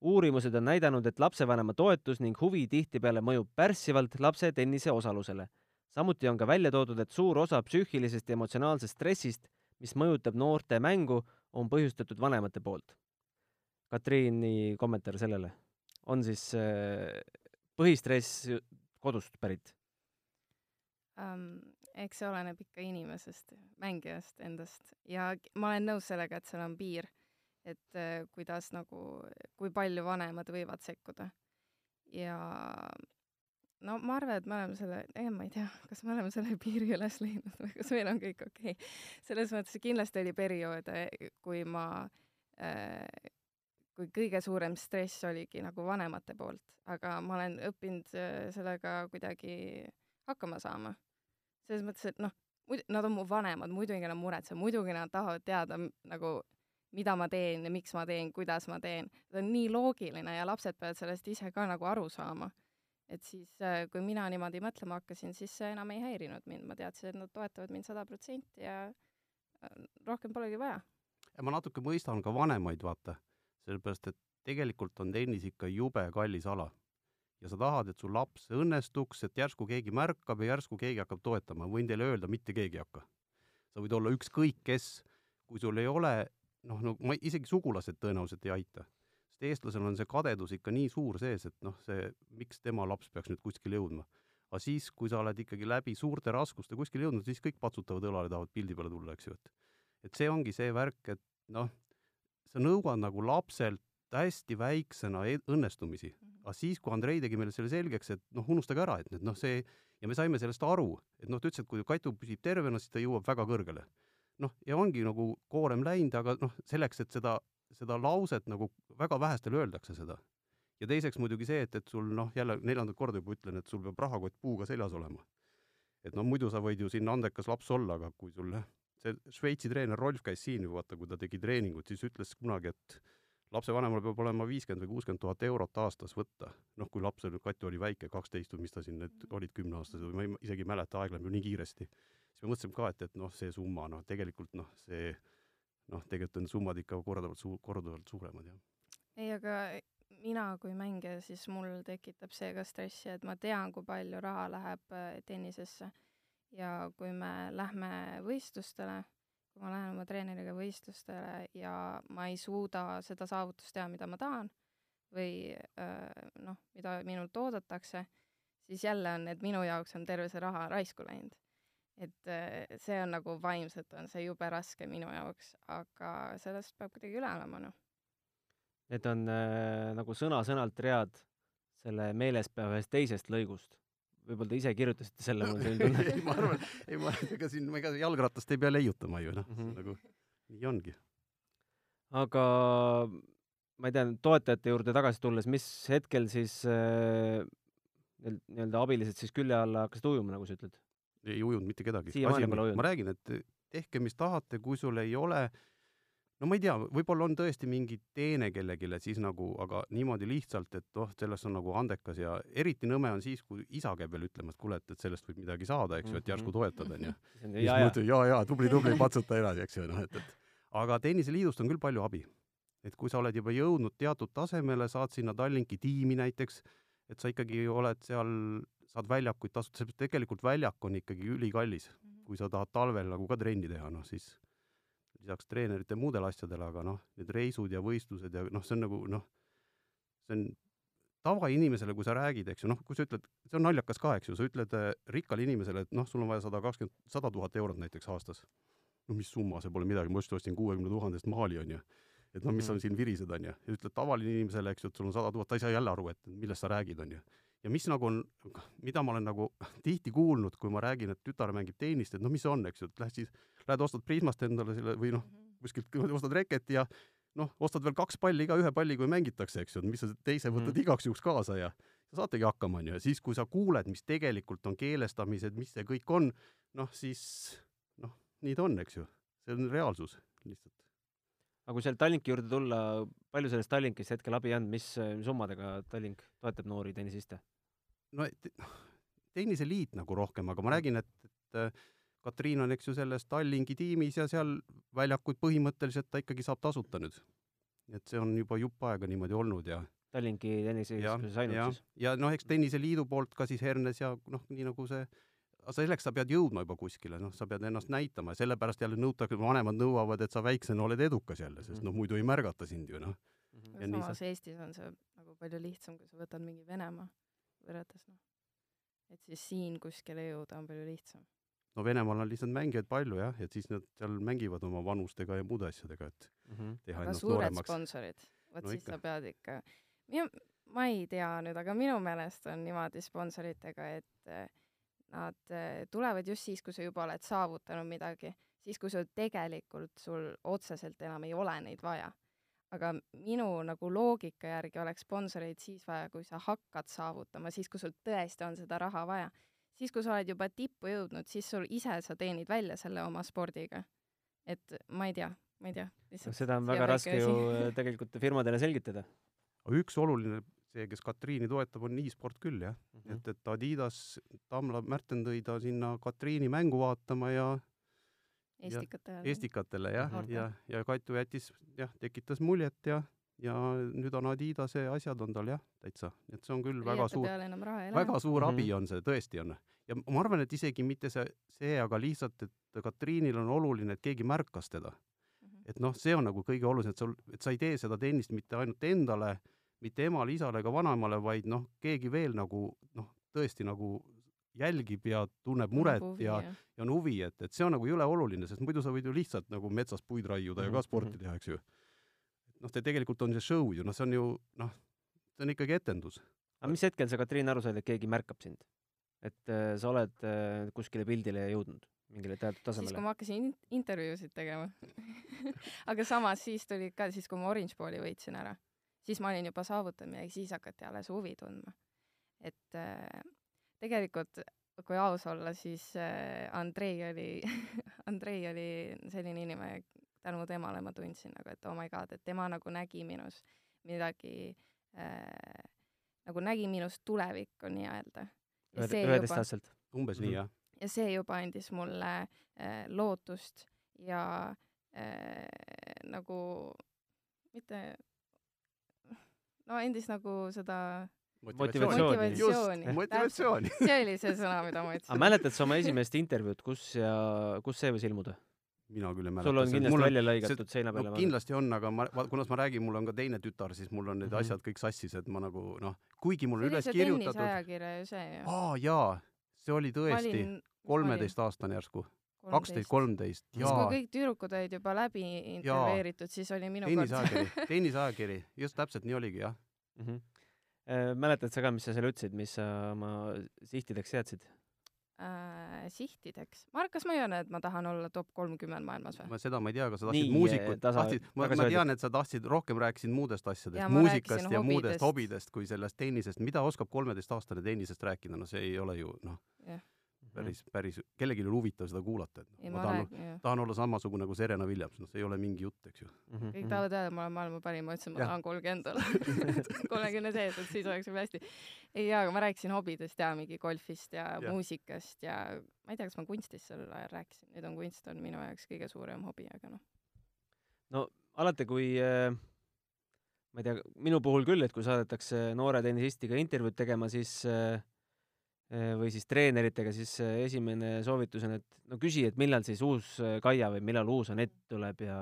uurimused on näidanud, et lapsevanema toetus ning huvi tihtipeale mõjub pärssivalt lapse tennise osalusele. samuti on ka välja toodud, et suur osa psüühilisest ja emotsionaalsest stressist, mis mõjutab noorte mängu, on põhjustatud vanemate poolt. Katriini kommentaar sellele on siis äh, põhistress kodust pärit? um, eks see oleneb ikka inimesest, mängijast endast ja ma olen nõus sellega, et seal on piir, et äh, kuidas nagu, kui palju vanemad võivad sekkuda. ja no ma arvan, et me oleme selle, tegelikult ma ei tea, kas me oleme selle piiri üles leidnud või kas meil on kõik okei okay. selles mõttes kindlasti oli perioode, kui ma äh, kui kõige suurem stress oligi nagu vanemate poolt, aga ma olen õppinud äh, sellega kuidagi hakkama saama. Selles mõttes, et noh, nad on mu vanemad, muidugi nad muretsevad, muidugi nad tahavad teada nagu, mida ma teen ja miks ma teen, kuidas ma teen. see on nii loogiline ja lapsed peavad sellest ise ka nagu aru saama. et siis, äh, kui mina niimoodi mõtlema hakkasin, siis see enam ei häirinud mind, ma teadsin, et nad toetavad mind sada protsenti ja äh, rohkem polegi vaja. ja ma natuke mõistan ka vanemaid, vaata, sellepärast et tegelikult on tennis ikka jube kallis ala. Ja sa tahad, et sul laps õnnestuks, et järsku keegi märkab ja järsku keegi hakkab toetama, võin teile öelda, mitte keegi ei hakka. sa võid olla ükskõik kes, kui sul ei ole noh, no ma isegi sugulased tõenäoliselt ei aita. sest eestlasel on see kadedus ikka nii suur sees, et noh, see, miks tema laps peaks nüüd kuskile jõudma. aga siis, kui sa oled ikkagi läbi suurte raskuste kuskile jõudnud, siis kõik patsutavad õlale, tahavad pildi peale tulla, eks ju, et et see ongi see värk, et noh, sa nõuad nagu lapselt hästi väiksena e- õnnestumisi, aga siis, kui Andrei tegi meile selle selgeks, et noh, unustage ära, et nüüd noh, see ja me saime sellest aru, et noh, ta ütles, et kui Katu püsib tervena, siis ta jõuab väga kõrgele. noh, ja ongi nagu koorem läinud, aga noh, selleks, et seda, seda lauset nagu väga vähestele öeldakse seda. ja teiseks muidugi see, et, et sul noh, jälle neljandat korda juba ütlen, et sul peab rahakott puuga seljas olema. et no muidu sa võid ju siin andekas laps olla, aga kui sul see Šveitsi treener Rolf käis siin ju vaata, kui ta tegi treeningut, siis ütles kunagi, et lapsevanemal peab olema viiskümmend või kuuskümmend tuhat eurot aastas võtta. noh, kui lapsel, Kati oli väike, kaksteist või mis ta siin need olid, kümneaastased või ma ei, isegi ei mäleta, aeg läheb ju nii kiiresti. siis me mõtlesime ka, et, et noh, see summa, noh, tegelikult noh, see noh, tegelikult on summad ikka kordavalt suu-, korduvalt suuremad, jah. ei, aga mina kui mängija, siis mul tekitab see ka stressi, et ma tean, kui palju raha läheb äh, tennisesse. ja kui me lähme võistlustele, kui ma lähen oma treeneriga võistlustele ja ma ei suuda seda saavutust teha, mida ma tahan või noh, mida minult oodatakse, siis jälle on, et minu jaoks on terve see raha raisku läinud. et see on nagu vaimselt on see jube raske minu jaoks, aga sellest peab kuidagi üle olema, noh. Need on äh, nagu sõna-sõnalt read selle meelespea ühest teisest lõigust. Võib-olla te ise kirjutasite selle, mul selline tunne ei, ma arvan, ei ma, ega siin, ega jalgratast ei pea leiutama ju, noh mm. -hmm. nagu nii ongi. aga ma ei tea, toetajate juurde tagasi tulles, mis hetkel siis äh, nii-öelda abilised siis külje alla hakkasid ujuma, nagu sa ütled? ei ujunud mitte kedagi. Ma räägin, et tehke, mis tahate, kui sul ei ole no ma ei tea, võib-olla on tõesti mingi teene kellelegi, siis nagu, aga niimoodi lihtsalt, et noh, sellest on nagu andekas ja eriti nõme on siis, kui isa käib veel ütlemas, et kuule, et, et sellest võib midagi saada, eks ju, et järsku toetad, onju. Mhm. ja, ja, ja, ja tubli, tubli, patsuta edasi, eks ju, noh, et, et aga tenniseliidust on küll palju abi. et kui sa oled juba jõudnud teatud tasemele, saad sinna Tallinki tiimi näiteks, et sa ikkagi oled seal, saad väljakuid tasuta, sest tegelikult väljak on ikkagi ülikallis. -hmm. kui sa tahad talvel nagu ka trenni teha, noh siis lisaks treenerite muudele asjadele, aga noh, need reisud ja võistlused ja noh, see on nagu noh, see on tavainimesele, kui sa räägid, eks ju, noh, kui sa ütled, see on naljakas ka, eks ju, sa ütled äh, rikkale inimesele, et noh, sul on vaja sada kakskümmend, sada tuhat eurot näiteks aastas. no mis summa, see pole midagi, ma just ostsin kuuekümne tuhandest maali, on ju. et no mis sa Mhm. siin virised, on ju. ja ütled tavaline inimesele, eks ju, et sul on sada tuhat, ta ei saa jälle aru, et millest sa räägid, on ju. Ja mis nagu on, mida ma olen nagu tihti kuulnud, kui ma räägin, et tütar mängib tennist, et noh, mis see on, eks ju, et lähed siis, lähed ostad Prismast endale selle või noh, kuskilt ostad reketi ja noh, ostad veel kaks palli ka, ühe palli, kui mängitakse, eks ju, et mis sa teise võtad Mhm. igaks juhuks kaasa ja ja saategi hakkama, onju, ja siis, kui sa kuuled, mis tegelikult on keelestamised, mis see kõik on, noh siis noh, nii ta on, eks ju. see on reaalsus lihtsalt. aga kui sealt Tallinki juurde tulla, palju sellest Tallinkist hetkel abi on, mis summadega Tallink toetab noori tennisiste? No et- tenniseliit nagu rohkem, aga ma räägin, et, et äh, Katriin on, eks ju, selles Tallinki tiimis ja seal väljakuid põhimõtteliselt ta ikkagi saab tasuta nüüd. et see on juba jupp aega niimoodi olnud ja Tallinki ja, tennisekeskuses ainult ja, siis? ja noh, eks Tenniseliidu poolt ka siis Hernes ja noh, nii nagu see, aga selleks sa pead jõudma juba kuskile, noh, sa pead ennast näitama ja sellepärast jälle nõutakse, vanemad nõuavad, et sa väiksena oled edukas jälle, sest noh, muidu ei märgata sind ju noh. Mhm. ja nii samas sa- Eestis on see nagu palju lihtsam, kui sa võtad mingi Venemaa võrreldes noh, et siis siin kuskile jõuda on palju lihtsam. no Venemaal on lihtsalt mängijaid palju jah, et siis nad seal mängivad oma vanustega ja muude asjadega, et Mhm. teha aga ennast suured nooremaks. sponsorid, vot No siis ikka. sa pead ikka, minu, ma ei tea nüüd, aga minu meelest on niimoodi sponsoritega, et eh, nad eh, tulevad just siis, kui sa juba oled saavutanud midagi, siis kui sul tegelikult, sul otseselt enam ei ole neid vaja. Aga minu nagu loogika järgi oleks sponsoreid siis vaja, kui sa hakkad saavutama, siis kui sul tõesti on seda raha vaja. siis, kui sa oled juba tippu jõudnud, siis sul ise sa teenid välja selle oma spordiga. et ma ei tea, ma ei tea. seda on väga raske ju äh, tegelikult firmadele selgitada. üks oluline, see, kes Katriini toetab, on e-sport küll jah mm. -hmm. et, et Adidas, Tamla Märten tõi ta sinna Katriini mängu vaatama ja Estikatele. Estikatele jah mm. -hmm. ja, ja Katu jättis jah, tekitas muljet ja, ja nüüd on Adidase asjad on tal jah, täitsa, et see on küll väga suur, väga suur Mhm. abi on see, tõesti on. ja ma arvan, et isegi mitte see, see, aga lihtsalt, et Katriinil on oluline, et keegi märkas teda Mhm. et noh, see on nagu kõige olulisem, et sul, et sa ei tee seda tennist mitte ainult endale, mitte emale, isale ega vanaemale, vaid noh, keegi veel nagu noh, tõesti nagu jälgib ja tunneb muret ja, ja on huvi, et, et see on nagu jõle oluline, sest muidu sa võid ju lihtsalt nagu metsas puid raiuda ja Mhm, ka sporti teha, eks ju. noh, see tegelikult on see show ju, noh, see on ju noh, see on ikkagi etendus. aga mis hetkel sa, Katriin, aru said, et keegi märkab sind? et äh, sa oled äh, kuskile pildile jõudnud, mingile teatud siis, kui tasemele? ma hakkasin in- intervjuusid tegema aga samas siis tuli ka siis, kui ma Orange Balli võitsin ära, siis ma olin juba saavutanud midagi, siis hakati alles huvi tundma. et äh, tegelikult, kui aus olla, siis äh, Andrei oli Andrei oli selline inimene, tänu temale ma tundsin nagu, et oh my god, et tema nagu nägi minus midagi äh, nagu nägi minus tulevikku nii-öelda. ja see juba üheteistaastaselt? umbes Mhm. nii, jah. ja see juba andis mulle äh, lootust ja äh, nagu mitte, no andis nagu seda Motivatsiooni. motivatsiooni. just, motivatsiooni. see oli see sõna, mida ma aga ütlesin. mäletad sa oma esimest intervjuud, kus ja kus see võis ilmuda? mina küll ei mäleta. sul on kindlasti välja lõigatud seina peale no, kindlasti on, aga ma, kuna ma räägin, mul on ka teine tütar, siis mul on need Mhm. asjad kõik sassis, et ma nagu noh, kuigi mul see on oli üles see kirjutatud. tenniseajakirja ju see ju. aa jaa, see oli tõesti kolmeteistaastane järsku, kaksteist, kolmteist, siis kui kõik tüdrukud olid juba läbi intervjueeritud, siis oli minu kord tenniseajakiri, tenniseajakiri, just täpselt nii oligi jah. mm. -hmm. Mäletad sa ka, mis sa seal ütlesid, mis sa oma sihtideks seadsid? äh, sihtideks. Marek, kas ma ei öelnud, et ma tahan olla top kolmkümmend maailmas või? ma seda ma ei tea, kas sa Nii, tahtsid muusikut, tasa- tahtsid, ma, ma tean, et sa tahtsid, rohkem rääkisid muudest asjadest muusikast ja muudest hobidest. hobidest kui sellest tennisest, mida oskab kolmeteistaastane tennisest rääkida, no see ei ole ju noh, päris, päris, kellelgi ei ole huvitav seda kuulata, et ei, noh, ma ma tahan, jah. tahan olla samasugune nagu Serena Williams, noh, see ei ole mingi jutt, eks ju. Mhm, kõik tahavad teada, et ma olen maailma parim, ma ütlesin, ma tahan kolmkümmend olla. kolmekümne sees, et siis oleks juba hästi. ei jaa, aga ma rääkisin hobidest ja mingi golfist ja, ja muusikast ja ma ei tea, kas ma kunstist sel ajal rääkisin, nüüd on kunst on minu jaoks kõige suurem hobi, aga noh. no alati, kui äh, ma ei tea, minu puhul küll, et kui saadetakse noore tennisistiga intervjuud tegema, siis äh, või siis treeneritega, siis äh, esimene soovitus on, et no küsi, et millal siis uus äh, Kaia või millal uus Anett tuleb ja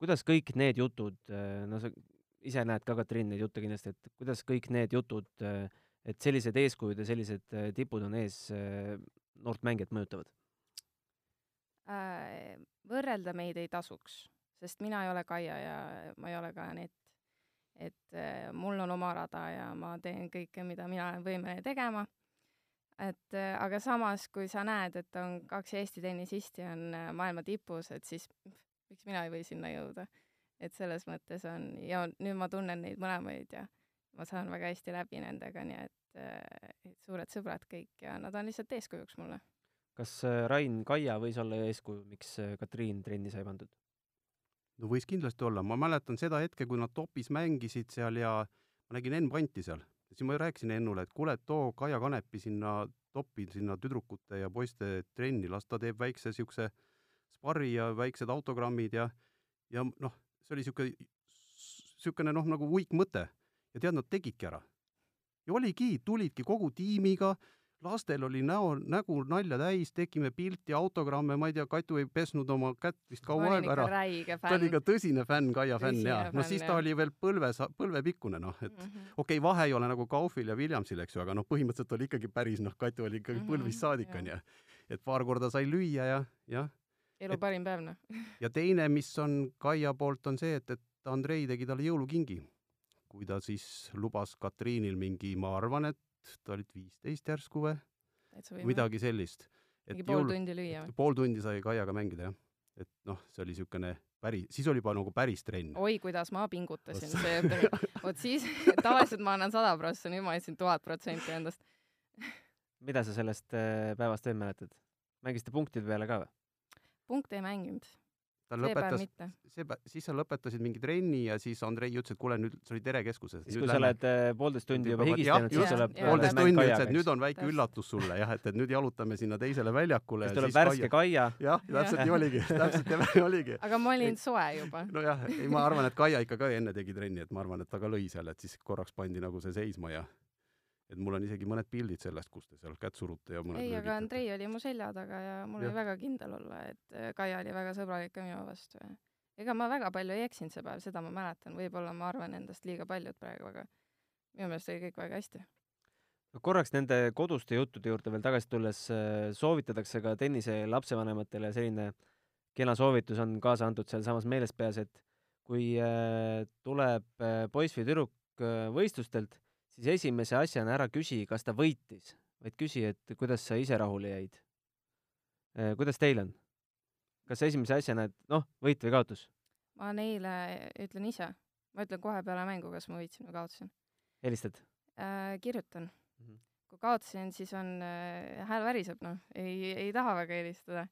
kuidas kõik need jutud, no sa ise näed ka, Katrin, neid jutte kindlasti, et kuidas kõik need jutud, et sellised eeskujud ja sellised äh, tipud on ees, noort mängijat mõjutavad? Äh, võrrelda meid ei tasuks, sest mina ei ole Kaia ja ma ei ole ka Anett. et äh, mul on oma rada ja ma teen kõike, mida mina olen võimeline tegema. Et äh, aga samas, kui sa näed, et on kaks Eesti tennisisti on äh, maailma tipus, et siis miks mina ei või sinna jõuda. et selles mõttes on ja nüüd ma tunnen neid mõlemaid ja ma saan väga hästi läbi nendega, nii et, äh, et suured sõbrad kõik ja nad on lihtsalt eeskujuks mulle kas Rain Kaia võis olla eeskuju, miks Katriin trenni sai pandud? no võis kindlasti olla, ma mäletan seda hetke, kui nad topis mängisid seal ja ma nägin Enn Panti seal. Siis ma rääkisin Ennule, et kuule, too Kaia Kanepi sinna topi, sinna tüdrukute ja poiste trenni, las ta teeb väikse siukse sparri ja väiksed autogrammid ja, ja noh, see oli siuke, siukene noh, nagu uitmõte. ja tead, nad tegidki ära. ja oligi, tulidki kogu tiimiga, lastel oli näo, nägu nalja täis, tegime pilti, autogramme, ma ei tea, Katu ei pesnud oma kätt vist kaua aega ikka ära ta oli fänn ka tõsine fänn, Kaia fänn jaa. no siis ta jah. oli veel põlves, põlvepikkune noh, et mm. -hmm. okei okay,, vahe ei ole nagu Kaufil ja Williamsil, eks ju, aga noh, põhimõtteliselt oli ikkagi päris noh, Katu oli ikkagi Mhm, põlvist saadik onju. et paar korda sai lüüa ja, jah. elu et- parim päev noh ja teine, mis on Kaia poolt, on see, et, et Andrei tegi talle jõulukingi. kui ta siis lubas Katriinil mingi, ma arvan, et ta olid viisteist järsku või midagi sellist. mingi pool tundi lüüa või pool tundi sai Kaiaga mängida jah. et noh, see oli niisugune päris, siis oli juba nagu päris trenn. oi kuidas ma pingutasin see vot siis tavaliselt ma annan sada prossa nüüd ma andsin tuhat protsenti endast mida sa sellest äh, päevast veel mäletad? mängisite punktide peale ka või? punkte ei mänginud ta see lõpetas, see päev, siis sa lõpetasid mingi trenni ja siis Andrei ütles, et kuule nüüd, see oli Tere keskuses. siis, kui sa oled äh, poolteist tundi juba higistanud, siis tuleb jah, poolteist tundi ütles, et nüüd on väike Täpselt. üllatus sulle jah, et, et nüüd jalutame sinna teisele väljakule siis ja tuleb siis värske Kaia. jah, täpselt nii oligi, täpselt nii oligi. aga ma olin soe juba nojah, ei ma arvan, et Kaia ikka ka enne tegi trenni, et ma arvan, et ta ka lõi seal, et siis korraks pandi nagu see seisma ja et mul on isegi mõned pildid sellest, kus te seal kätt surute ja mõned ei aga. Andrei oli mu selja taga ja mul oli Jah. väga kindel olla et äh, Kaia oli väga sõbralik ka minu vastu ja ega ma väga palju ei eksinud see päev seda ma mäletan võib-olla ma arvan endast liiga paljut praegu aga minu meelest oli kõik väga hästi korraks nende koduste juttude juurde veel tagasi tulles äh, soovitatakse ka tennise lapsevanematele selline kena soovitus on kaasa antud sealsamas meelespeas, et kui äh, tuleb poiss või tüdruk võistlustelt, siis esimese asjana ära küsi, kas ta võitis, vaid küsi, et kuidas sa ise rahule jäid. kuidas teil on? kas esimese asjana, et noh, võit või kaotus? ma neile ütlen ise ma ütlen kohe peale mängu kas ma võitsin või kaotasin helistad? äh, kirjutan mm. -hmm. kui kaotasin, siis on äh, hääl väriseb, noh, ei, ei taha väga helistada.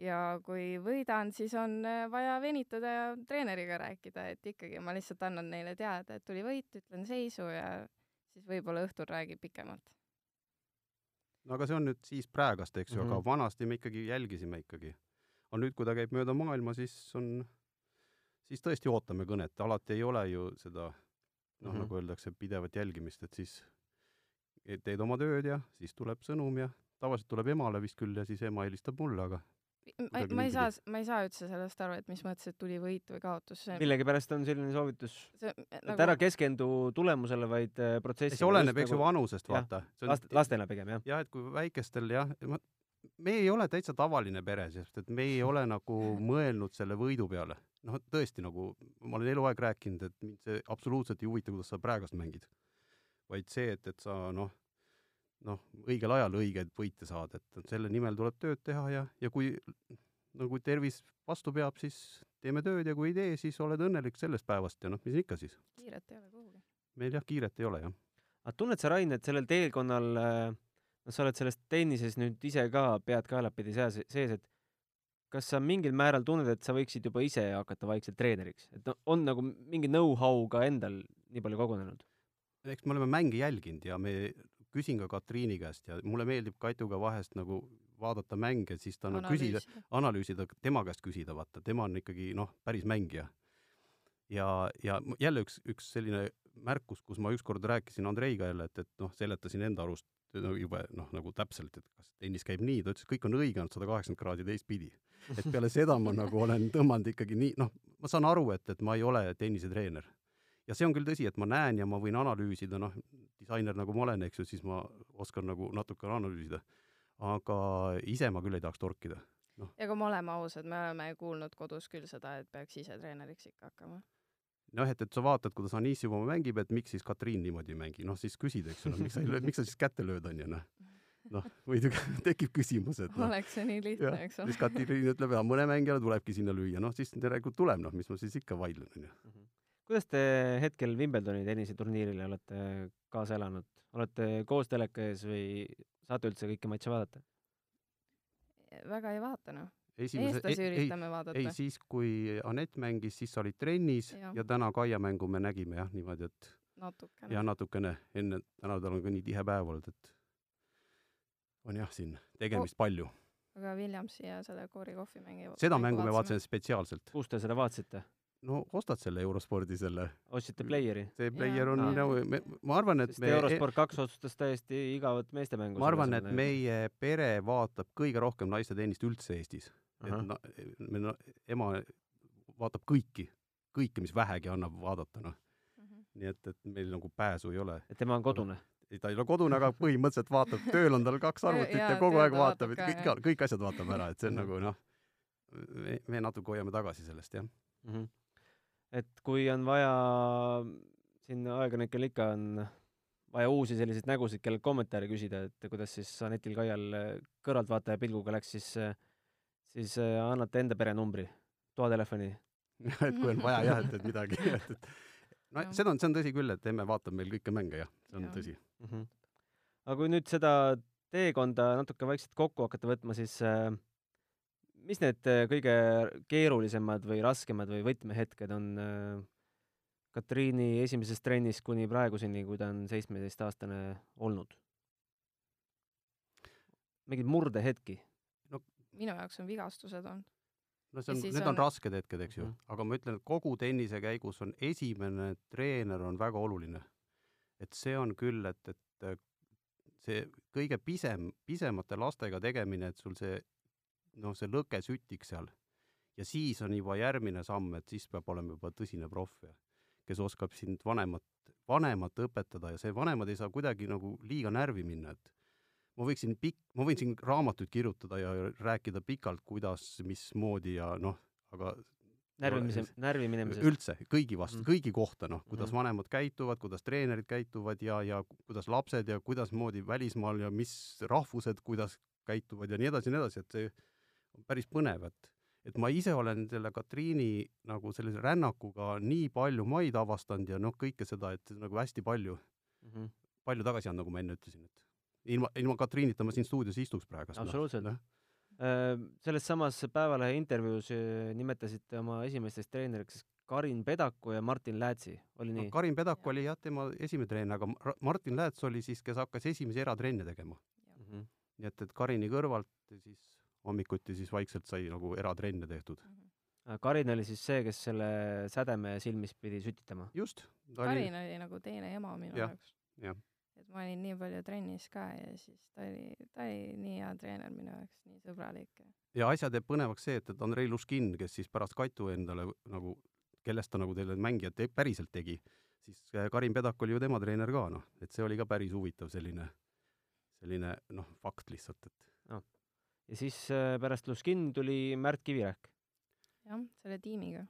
ja kui võidan, siis on äh, vaja venitada ja treeneriga rääkida, et ikkagi ma lihtsalt annan neile teada, et tuli võit, ütlen seisu ja siis võib-olla õhtul räägib pikemalt. no aga see on nüüd siis praegast, eks ju mm, -hmm. Mhm. aga vanasti me ikkagi jälgisime ikkagi. aga nüüd, kui ta käib mööda maailma, siis on, siis tõesti ootame kõnet, alati ei ole ju seda noh mm, Mhm. -hmm. nagu öeldakse, pidevat jälgimist, et siis teed oma tööd ja siis tuleb sõnum ja tavaliselt tuleb emale vist küll ja siis ema helistab mulle, aga ma, ma ei saa ma ei saa üldse sellest aru, et mis mõttes, et tuli võit või kaotus, see millegipärast on selline soovitus, see et ära keskendu tulemusele, vaid äh, protsessile. see oleneb, eks ju, vanusest, jah, vaata. last, lastele pigem jah. jah, et kui väikestel jah, me ei ole täitsa tavaline pere, sest et me ei ole nagu mõelnud selle võidu peale. noh, tõesti nagu ma olen eluaeg rääkinud, et mind see absoluutselt ei huvita, kuidas sa praegust mängid. vaid see, et, et sa noh, noh, õigel ajal õigeid võite saad, et selle nimel tuleb tööd teha ja, ja kui no kui tervis vastu peab, siis teeme tööd ja kui ei tee, siis oled õnnelik sellest päevast ja noh, mis ikka siis. kiiret ei ole kuhugi. meil jah, kiiret ei ole jah. aga tunned sa, Rain, et sellel teekonnal no sa oled selles tennises nüüd ise ka pead kaelapidi seas, sees, et kas sa mingil määral tunned, et sa võiksid juba ise hakata vaikselt treeneriks, et no on nagu mingi know-how ka endal nii palju kogunenud? eks me oleme mänge jälginud ja me, küsin ka Katriini käest ja mulle meeldib Katuga vahest nagu vaadata mänge, siis ta nagu küsida, analüüsida, tema käest küsida, vaata, tema on ikkagi noh, päris mängija. ja, ja jälle üks, üks selline märkus, kus ma ükskord rääkisin Andreiga jälle, et, et noh, seletasin enda arust no, jube noh, nagu täpselt, et kas tennis käib nii, ta ütles, et kõik on õige, ainult sada kaheksakümmend kraadi teistpidi. et peale seda ma nagu olen tõmmanud ikkagi nii, noh, ma saan aru, et, et ma ei ole tennisetreener ja see on küll tõsi, et ma näen ja ma võin analüüsida, noh, disainer nagu ma olen, eks ju, siis ma oskan nagu natuke analüüsida. aga ise ma küll ei tahaks torkida. ja kui me oleme ausad, me oleme kuulnud kodus küll seda, et peaks ise treeneriks ikka hakkama. noh, et, et sa vaatad, kuidas Anissiova mängib, et miks siis Katriin niimoodi ei mängi, noh siis küsid, eks ole, miks sa ei löö, miks sa siis kätte lööd, on ju, noh. noh, muidugi tekib küsimus, et noh, oleks see nii lihtne, eks ole siis Katriin ütleb, ja mõne mängijale tulebki sinna lüüa, noh siis järelikult tuleb, noh, mis ma siis ikka vaidlen, on ju. Kuidas te hetkel Wimbledoni tenniseturniirile olete kaasa elanud, olete koos teleka ees või saate üldse kõiki matše vaadata? väga ei vaata, noh. Esimese- eestlasi ei- ei- üritame vaadata. ei, siis kui Anett mängis, siis sa olid trennis ja, ja täna Kaia mängu me nägime jah, niimoodi, et natukene. ja natukene enne, täna tal on ka nii tihe päev olnud, et on jah, siin tegemist palju. aga Williamsi ja selle Cory Cough'i mängi seda mängu me vaatasime spetsiaalselt. kus te seda vaatasite? No ostad selle Eurospordi selle, ostsite player'i? see player on Aa. nagu, ma arvan, et sest me, Eurosport kaks otsustas täiesti igavat meestemängu. ma arvan, et meie pere vaatab kõige rohkem naiste tennist üldse Eestis. et na, me no, ema vaatab kõiki, kõike, mis vähegi annab vaadata, noh. Mhm. nii et, et meil nagu pääsu ei ole. et tema on kodune? ei, ta ei ole kodune, aga põhimõtteliselt vaatab, tööl on tal kaks arvutit ja, ja kogu aeg ta vaatab, et kõik, kõik asjad vaatab ära, et see on nagu noh, me, me natuke hoiame tagasi sellest, jah. mm. -hmm. Et kui on vaja, siin ajakirjanikel ikka on vaja uusi selliseid nägusid, kellelt kommentaare küsida, et kuidas siis Anetil Kaial kõrvaltvaataja pilguga läks, siis, siis äh, annate enda perenumbri, toatelefoni. et kui on vaja jah, et, et midagi, et, et no seda on, see on tõsi küll, et emme vaatab meil kõiki mänge, jah, see on Jah. tõsi. mm. -hmm. aga kui nüüd seda teekonda natuke vaikselt kokku hakata võtma, siis äh, mis need äh, kõige keerulisemad või raskemad või võtmehetked on äh, Katriini esimesest trennist kuni praeguseni, kui ta on seitsmeteistaastane olnud? mingeid murdehetki? minu jaoks on vigastused olnud. no see on, need on on- rasked hetked, eks ju Mhm., aga ma ütlen, et kogu tennise käigus on esimene treener on väga oluline. et see on küll, et, et äh, see kõige pisem, pisemate lastega tegemine, et sul see noh, see lõke sütiks seal ja siis on juba järgmine samm, et siis peab olema juba tõsine proff ja kes oskab sind vanemat, vanemat õpetada ja see vanemad ei saa kuidagi nagu liiga närvi minna, et ma võiksin pikk, ma võin siin raamatuid kirjutada ja rääkida pikalt, kuidas, mismoodi ja noh, aga närvimise närvi minemisest? üldse kõigi vastu mm., kõigi kohta, noh, kuidas Mhm. vanemad käituvad, kuidas treenerid käituvad ja, ja kuidas lapsed ja kuidasmoodi välismaal ja mis rahvused, kuidas käituvad ja nii edasi ja nii edasi, et see päris põnev, et et ma ise olen selle Katriini nagu sellise rännakuga nii palju maid avastanud ja noh, kõike seda, et nagu hästi palju, mm. -hmm. palju tagasi anda, nagu ma enne ütlesin, et ilma, ilma Katriinita ma siin stuudios istuks praegu. Absoluutselt. noh. Äh, selles samas Päevalehe intervjuus äh, nimetasite oma esimestest treeneriks Karin Pedaku ja Martin Läätsi, oli no, nii? Karin Pedak oli jah, tema esimene treener, aga Martin Lääts oli siis, kes hakkas esimesi eratrenne tegema. -hmm. nii et, et Karini kõrvalt siis hommikuti siis vaikselt sai nagu eratrenne tehtud. Karin oli siis see, kes selle sädeme silmis pidi sütitama? just. Karin oli nagu teine ema minu Jah, jaoks. jah. et ma olin nii palju trennis ka ja siis ta oli, ta oli nii hea treener minu jaoks, nii sõbralik ja ja asja teeb põnevaks see, et, et Andrei Luškin, kes siis pärast Katu endale nagu, kellest ta nagu teile mängijat te, päriselt tegi, siis äh, Karin Pedak oli ju tema treener ka, noh, et see oli ka päris huvitav selline, selline noh, fakt lihtsalt, et ja siis äh, pärast Luskin tuli Märt Kivirähk. jah, selle tiimiga,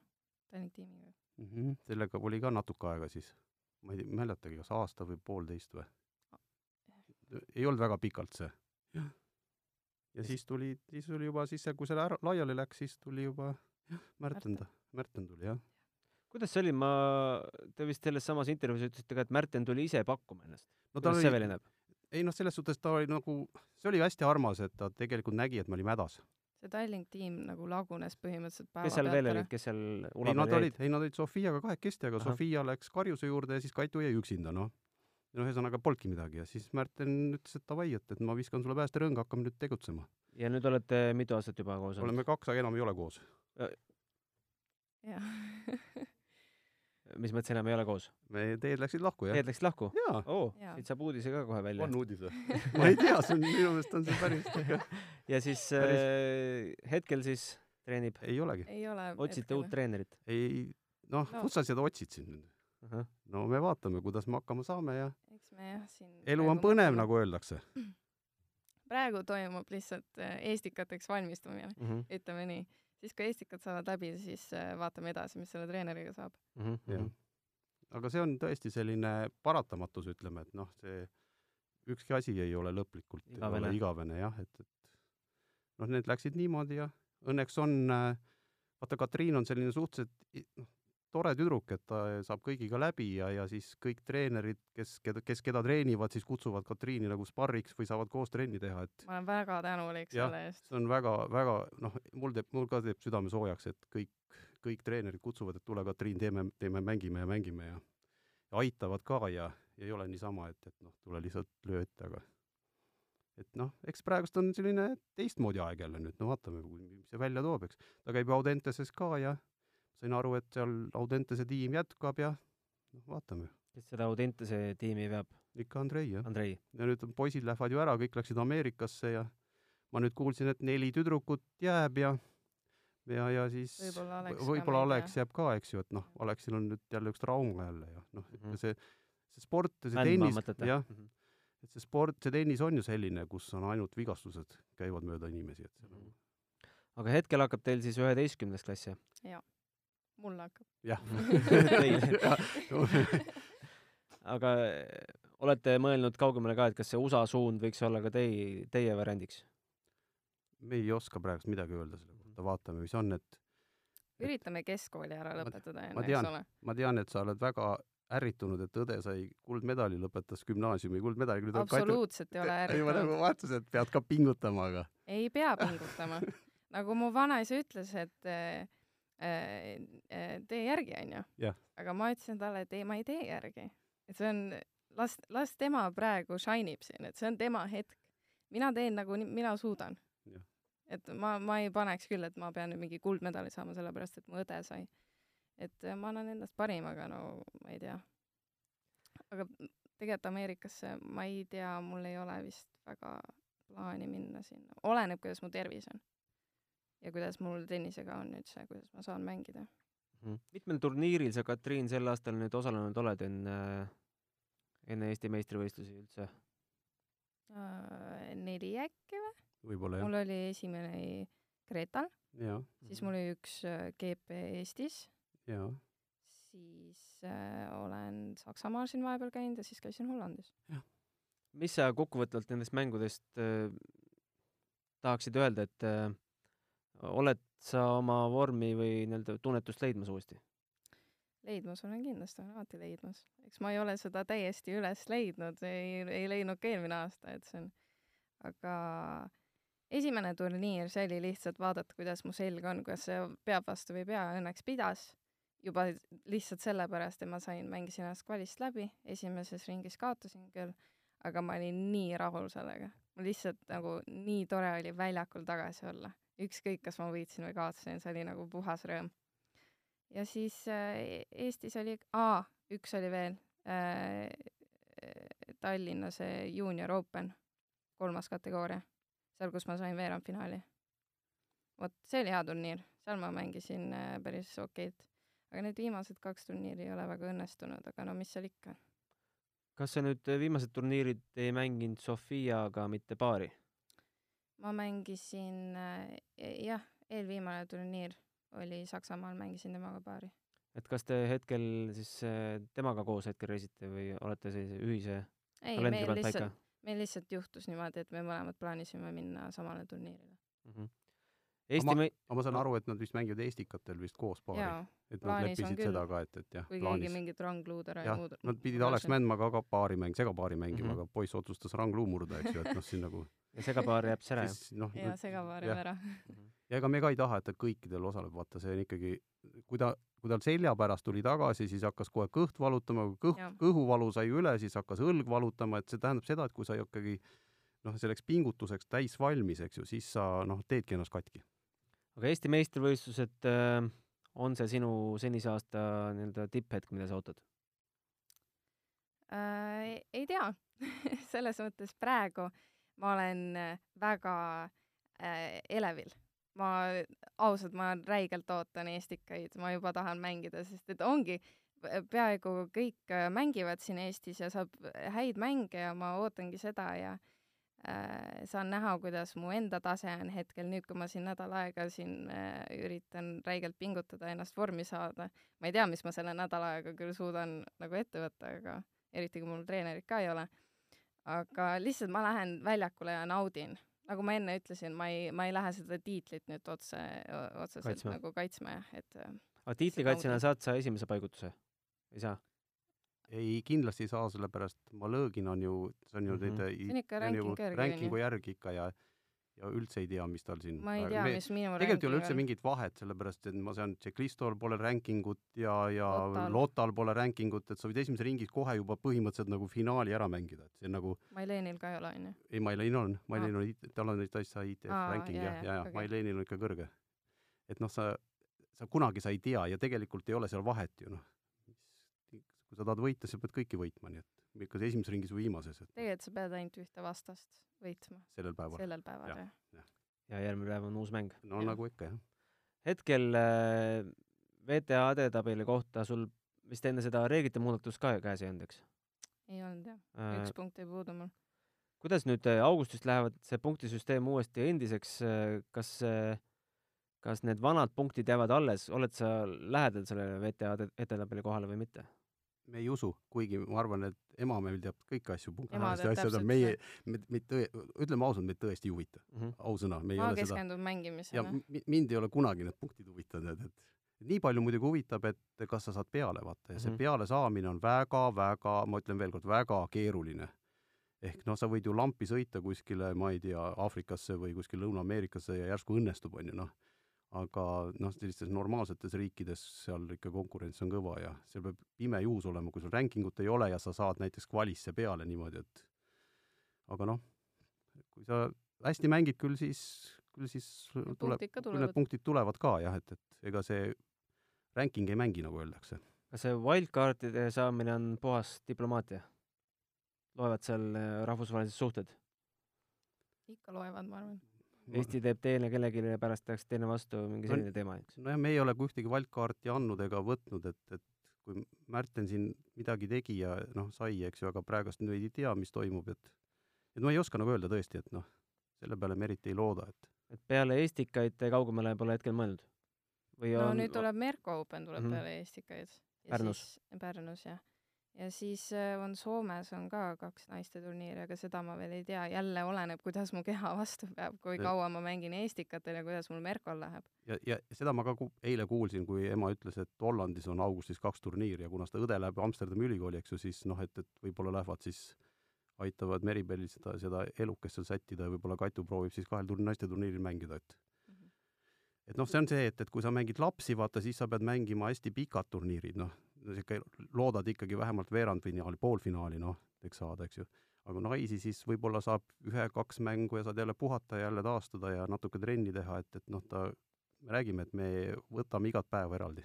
Tallinna tiimiga. mm -hmm. sellega oli ka natuke aega siis, ma ei mäletagi, kas aasta või poolteist või? ei olnud väga pikalt see. ja siis tuli, siis tuli juba siis, kui see ära, laiali läks, siis tuli juba Märten, Märten tuli jah. kuidas see oli, ma, te vist selles samas intervjuus ütlesite ka, et Märten tuli ise pakkuma ennast. no kuidas oli see välja näeb? Ei noh, selles suhtes ta oli nagu, see oli hästi armas, et ta tegelikult nägi, et me olime hädas. see Tallink tiim nagu lagunes põhimõtteliselt päeva kes seal veel olid, kes seal ei, nad olid, ei nad olid Sofiaga kahekesti, aga Ahah. Sofia läks Karjuse juurde ja siis Kaitu jäi üksinda, noh. noh, ühesõnaga polnudki midagi ja siis Märten ütles, et davai, et, et ma viskan sulle päästerõnga, hakkame nüüd tegutsema. ja nüüd olete mitu aastat juba koos olnud? oleme kaks, aga enam ei ole koos. jah. mis mõttes enam ei ole koos? meie teed läksid lahku, jah Teed? läksid lahku? jaa, oo, siit saab uudise ka kohe välja on. uudis või? ma ei tea, see on minu meelest on see päris ja siis Päris- äh, hetkel siis treenib, ei olegi. ei ole. otsite uut treenerit ei, noh No., kus sa seda otsid siin nüüd? uh? -huh. no me vaatame, kuidas me hakkama saame ja eks me jah, siin. elu on põnev, nagu öeldakse. praegu toimub lihtsalt äh, Eestikateks valmistumine, Uh -huh. ütleme nii. Siis kui Eestikad saavad läbi, siis äh, vaatame edasi, mis selle treeneriga saab. -huh. jah. aga see on tõesti selline paratamatus, ütleme, et noh, see ükski asi ei ole lõplikult Igavene. igavene, igavene jah, et, et noh, need läksid niimoodi ja õnneks on äh, vaata, Katriin on selline suhteliselt noh, tore tüdruk, et ta saab kõigiga läbi ja, ja siis kõik treenerid, kes, keda, kes keda treenivad, siis kutsuvad Katriini nagu sparriks või saavad koos trenni teha, et ma olen väga tänulik Jah. selle eest. see on väga-väga noh, mul teeb, mul ka teeb südame soojaks, et kõik, kõik treenerid kutsuvad, et tule, Katriin, teeme, teeme, mängime ja mängime ja, ja aitavad ka ja, ja ei ole niisama, et, et noh, tule lihtsalt löö ette, aga et noh, eks praegust on selline teistmoodi aeg jälle nüüd, no vaatame, mis see välja toob, eks. ta käib Audenteses ka ja sain aru, et seal Audentese tiim jätkab ja noh, vaatame. kes seda Audentese tiimi veab? ikka Andrei jah. Andrei. ja nüüd on poisid lähevad ju ära, kõik läksid Ameerikasse ja ma nüüd kuulsin, et neli tüdrukut jääb ja ja, ja siis Võib-olla Alex ei Alex jääb ka, eks ju, et noh, Alexil on nüüd jälle üks trauma jälle ja noh mm. -hmm. see see sport ja see tennis jah, et see sport, see tennis on ju selline, kus on ainult vigastused käivad mööda inimesi, et see nagu aga hetkel hakkab teil siis üheteistkümnes klass, jah? Mul hakkab. jah aga äh, olete mõelnud kaugemale ka, et kas see USA suund võiks olla ka teie, teie variandiks? me ei oska praegust midagi öelda selle kohta, vaatame, mis on, et üritame keskkooli ära lõpetada ma enne, eks tean. ole. ma tean, et sa oled väga ärritunud, et õde sai kuldmedali, lõpetas gümnaasiumi kuldmedali. absoluutselt ei ole ei, ma nagu ärritunud. vaatasin, et pead ka pingutama, aga ei pea pingutama. nagu mu vanaisa ütles, et äh, tee järgi, onju aga ma ütlesin talle, et ei, ma ei tee järgi. et see on, las, las tema praegu shine ib siin, et see on tema hetk. mina teen nagu mina suudan et ma, ma ei paneks küll, et ma pean nüüd mingi kuldmedali saama, sellepärast et mu õde sai. et äh, ma annan endast parima, aga no ma ei tea. aga tegelikult Ameerikasse ma ei tea, mul ei ole vist väga plaani minna sinna, oleneb, kuidas mu tervis on. Ja kuidas mul tennisega on üldse, kuidas ma saan mängida. mitmel turniiril sa, Katriin, sel aastal nüüd osalenud oled enne, enne Eesti meistrivõistlusi üldse? Äh, neli äkki või? võib-olla jah mul oli esimene Kreetal, ja, siis mul oli üks äh, GP Eestis, ja siis äh, olen Saksamaal siin vahepeal käinud ja siis käisin Hollandis. mis sa kokkuvõtvalt nendest mängudest äh, tahaksid öelda, et äh, oled sa oma vormi või nii-öelda tunnetust leidmas uuesti? leidmas olen kindlasti, olen alati leidmas. eks ma ei ole seda täiesti üles leidnud, ei, ei leidnud ka eelmine aasta, et see on, aga esimene turniir, see oli lihtsalt vaadata, kuidas mu selg on, kas see peab vastu või ei pea, õnneks pidas. juba lihtsalt sellepärast, et ma sain, mängisin ennast kvalist läbi, esimeses ringis kaotasin küll, aga ma olin nii rahul sellega. mul lihtsalt nagu nii tore oli väljakul tagasi olla. ükskõik, kas ma võitsin või kaotasin, see oli nagu puhas rõõm ja siis äh, Eestis oli, aa, üks oli veel äh,, Tallinna see juunior open, kolmas kategooria, seal, kus ma sain veerandfinaali. vot see oli hea turniir, seal ma mängisin äh, päris okeilt, aga need viimased kaks turniiri ei ole väga õnnestunud, aga no mis seal ikka. kas sa nüüd äh, viimased turniirid ei mänginud Sofiaga mitte paari? Ma mängisin äh, jah, eelviimane turniir oli Saksamaal, mängisin temaga paari. et kas te hetkel siis äh, temaga koos hetkel reisite või olete sellise ühise ei, meil lihtsalt, meil lihtsalt juhtus niimoodi, et me mõlemad plaanisime minna samale turniirile. mm? -hmm. Eesti ma- mei-, aga ma saan aru, et nad vist mängivad Estikatel vist koos paari, jaa, et nad leppisid küll. seda ka, et, et jah, kui keegi plaanis. mingit rangluudera ja muud. nad pidid Alex. Mändmaga ka paari mäng, segapaari mängima Mhm. mm, -hmm. aga poiss otsustas rangluu murda, eks ju, et noh, siin nagu ja segapaar jääb ära, jah? siis noh, ja segapaari jah. ära. ja ega me ka ei taha, et ta kõikidel osaleb, vaata see on ikkagi, kui ta, kui tal selja pärast tuli tagasi, siis hakkas kohe kõht valutama, kui kõht kõhuvalu sai üle, siis hakkas õlg valutama, et see tähendab seda, et kui sa ikkagi noh, selleks pingutuseks täis valmis, eks ju, siis sa noh, teedki ennast katki. Aga Eesti meistrivõistlused äh, on see sinu senise aasta nii-öelda tipphetk, mida sa ootad? äh,. ei tea, selles mõttes praegu ma olen äh, väga äh, elevil. ma ausalt, ma räigelt ootan Estikaid, ma juba tahan mängida, sest et ongi, peaaegu kõik äh, mängivad siin Eestis ja saab häid mänge ja ma ootangi seda ja äh, saan näha, kuidas mu enda tase on hetkel nüüd, kui ma siin nädal aega siin äh, üritan räigelt pingutada, ennast vormi saada. ma ei tea, mis ma selle nädala ajaga küll suudan nagu ette võtta, aga eriti kui mul treenerit ka ei ole. aga lihtsalt ma lähen väljakule ja naudin. nagu ma enne ütlesin, ma ei, ma ei lähe seda tiitlit nüüd otse, otseselt Kaitsma. kaitsma. nagu kaitsma jah, et äh, aga tiitlikaitsjana saad sa esimese paigutuse? ei saa? ei, kindlasti ei saa, sellepärast Malõgin on ju, see on ju Mhm. nende See on ikka rankingu on ju. järgi ikka ja ja üldse ei tea, mis tal siin ma ei tea, mis minu tegelikult ei ole üldse on. mingit vahet, sellepärast et ma saan, Tšeklistol pole rankingut ja, ja Lotal. Lotal pole rankingut, et sa võid esimeses ringis kohe juba põhimõtteliselt nagu finaali ära mängida, et see on nagu, Mailenil ka ei ole, onju. ei Mailen on, Mailen on, tal on neid asja ITF Aa, ranking jah, jaa, ja, ja okei. Mailenil on ikka kõrge. et noh, sa, sa kunagi sa ei tea ja tegelikult ei ole seal vahet ju noh. Kui sa tahad võita, sa pead kõiki võitma, nii et kas esimeses ringis või viimases, et tegelikult sa pead ainult ühte vastast võitma sellel päeval. sellel päeval Jah. jah. ja järgmine päev on uus mäng. no Jah. nagu ikka jah. hetkel äh, VTA edetabeli kohta sul vist enne seda reeglite muudatust ka käes ei olnud, eks ei olnud jah, äh, üks? punkt ei puudu mul. kuidas nüüd äh, augustist lähevad see punktisüsteem uuesti endiseks, kas, kas need vanad punktid jäävad alles, oled sa lähedal sellele VTA ede- edetabeli kohale või mitte? Me ei usu, kuigi ma arvan, et ema meil teab kõiki asju, teab asjad on meie, me, meid tõe-, ütleme ausalt, meid tõesti ei huvita, Mhm. ausõna, me ei ma ole seda keskendun ja mängimisele. mi- mind ei ole kunagi need punktid huvitanud, et, et nii palju muidugi huvitab, et kas sa saad peale vaata ja see Mhm. peale saamine on väga-väga, ma ütlen veel kord, väga keeruline. ehk noh, sa võid ju lampi sõita kuskile, ma ei tea, Aafrikasse või kuskile Lõuna-Ameerikasse ja järsku õnnestub, on ju noh. Aga noh, sellistes normaalsetes riikides seal ikka konkurents on kõva ja seal peab pime juhus olema, kui sul rankingut ei ole ja sa saad näiteks kvalisse peale niimoodi, et aga noh, kui sa hästi mängid, küll siis, küll siis tuleb, punktid ka küll need tulevad. punktid tulevad ka jah, et, et ega see ranking ei mängi, nagu öeldakse. kas see wildcard'ide saamine on puhas diplomaatia? loevad seal äh, rahvusvahelised suhted? ikka loevad, ma arvan. Eesti teeb teine kellelegi ja pärast tehakse teine vastu, mingi No- selline teema, eks? nojah, me ei ole ka ühtegi wildcard'i andnud ega võtnud, et, et kui Märten siin midagi tegi ja noh, sai, eks ju, aga praegust nüüd ei tea, mis toimub, et et ma ei oska nagu öelda tõesti, et noh, selle peale me eriti ei looda, et et peale Estikaid te kaugemale pole hetkel mõelnud? või no on nüüd tuleb Merko Open tuleb mm -hmm. peale Estikaid. Pärnus.. Pärnus jah. Ja siis äh, on Soomes on ka kaks naisteturniiri, aga seda ma veel ei tea, jälle oleneb, kuidas mu keha vastu peab, kui kaua ma mängin Estikatel ja kuidas mul Merkol läheb. ja, ja seda ma ka ku- eile kuulsin, kui ema ütles, et Hollandis on augustis kaks turniiri ja kuna seda õde läheb Amsterdami ülikooli, eks ju, siis noh, et, et võib-olla lähevad siis aitavad Meribelil seda, seda elukest seal sättida ja võib-olla Katu proovib siis kahel turn-, naisteturniiril mängida, et Mhm. et noh, see on see, et, et kui sa mängid lapsi, vaata, siis sa pead mängima hästi pikad turniirid, noh, sihuke loodad ikkagi vähemalt veerandfinaali, poolfinaali, noh, eks saada, eks ju. aga naisi siis võib-olla saab ühe-kaks mängu ja saad jälle puhata jälle taastuda ja natuke trenni teha, et, et noh, ta, me räägime, et me võtame igat päeva eraldi.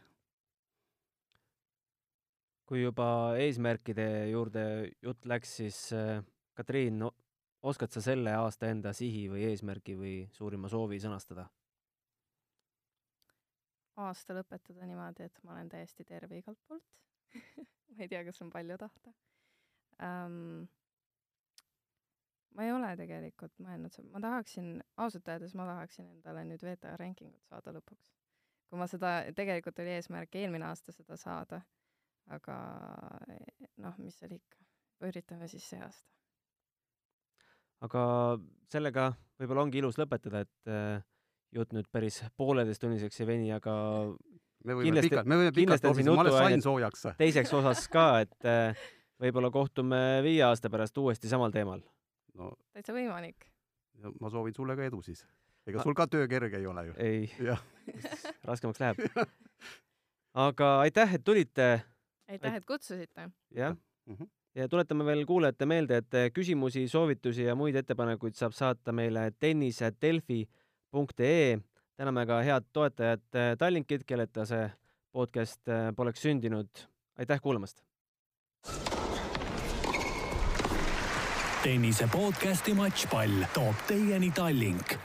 kui juba eesmärkide juurde jutt läks, siis Katriin no,, oskad sa selle aasta enda sihi või eesmärgi või suurima soovi sõnastada? Aasta lõpetada niimoodi, et ma olen täiesti terve igalt poolt ma ei tea, kas on palju tahta um,. ma ei ole tegelikult mõelnud, ma tahaksin, ausalt öeldes ma tahaksin endale nüüd VTA rankingut saada lõpuks. kui ma seda, tegelikult oli eesmärk eelmine aasta seda saada, aga noh, mis seal ikka, üritame siis see aasta. aga sellega võib-olla ongi ilus lõpetada, et äh, jutt nüüd päris pooleteisttunniseks ei veni, aga me võime Kindlasti- pikalt, me võime pikalt lobiseda, ma alles sain soojaks. teiseks osas ka, et äh, võib-olla kohtume viie aasta pärast uuesti samal teemal. no täitsa võimalik. ja ma soovin sulle ka edu siis. ega sul ka töö kerge ei ole ju. ei, raskemaks läheb. aga aitäh, et tulite, aitäh, et kutsusite. jah Mhm. ja tuletame veel kuulajate meelde, et äh, küsimusi, soovitusi ja muid ettepanekuid saab saata meile tennisedelfi.ee. täname ka head toetajat äh, Tallinkit, kelleta see podcast äh, poleks sündinud. aitäh kuulamast! tennise podcasti Matšpall toob teieni Tallink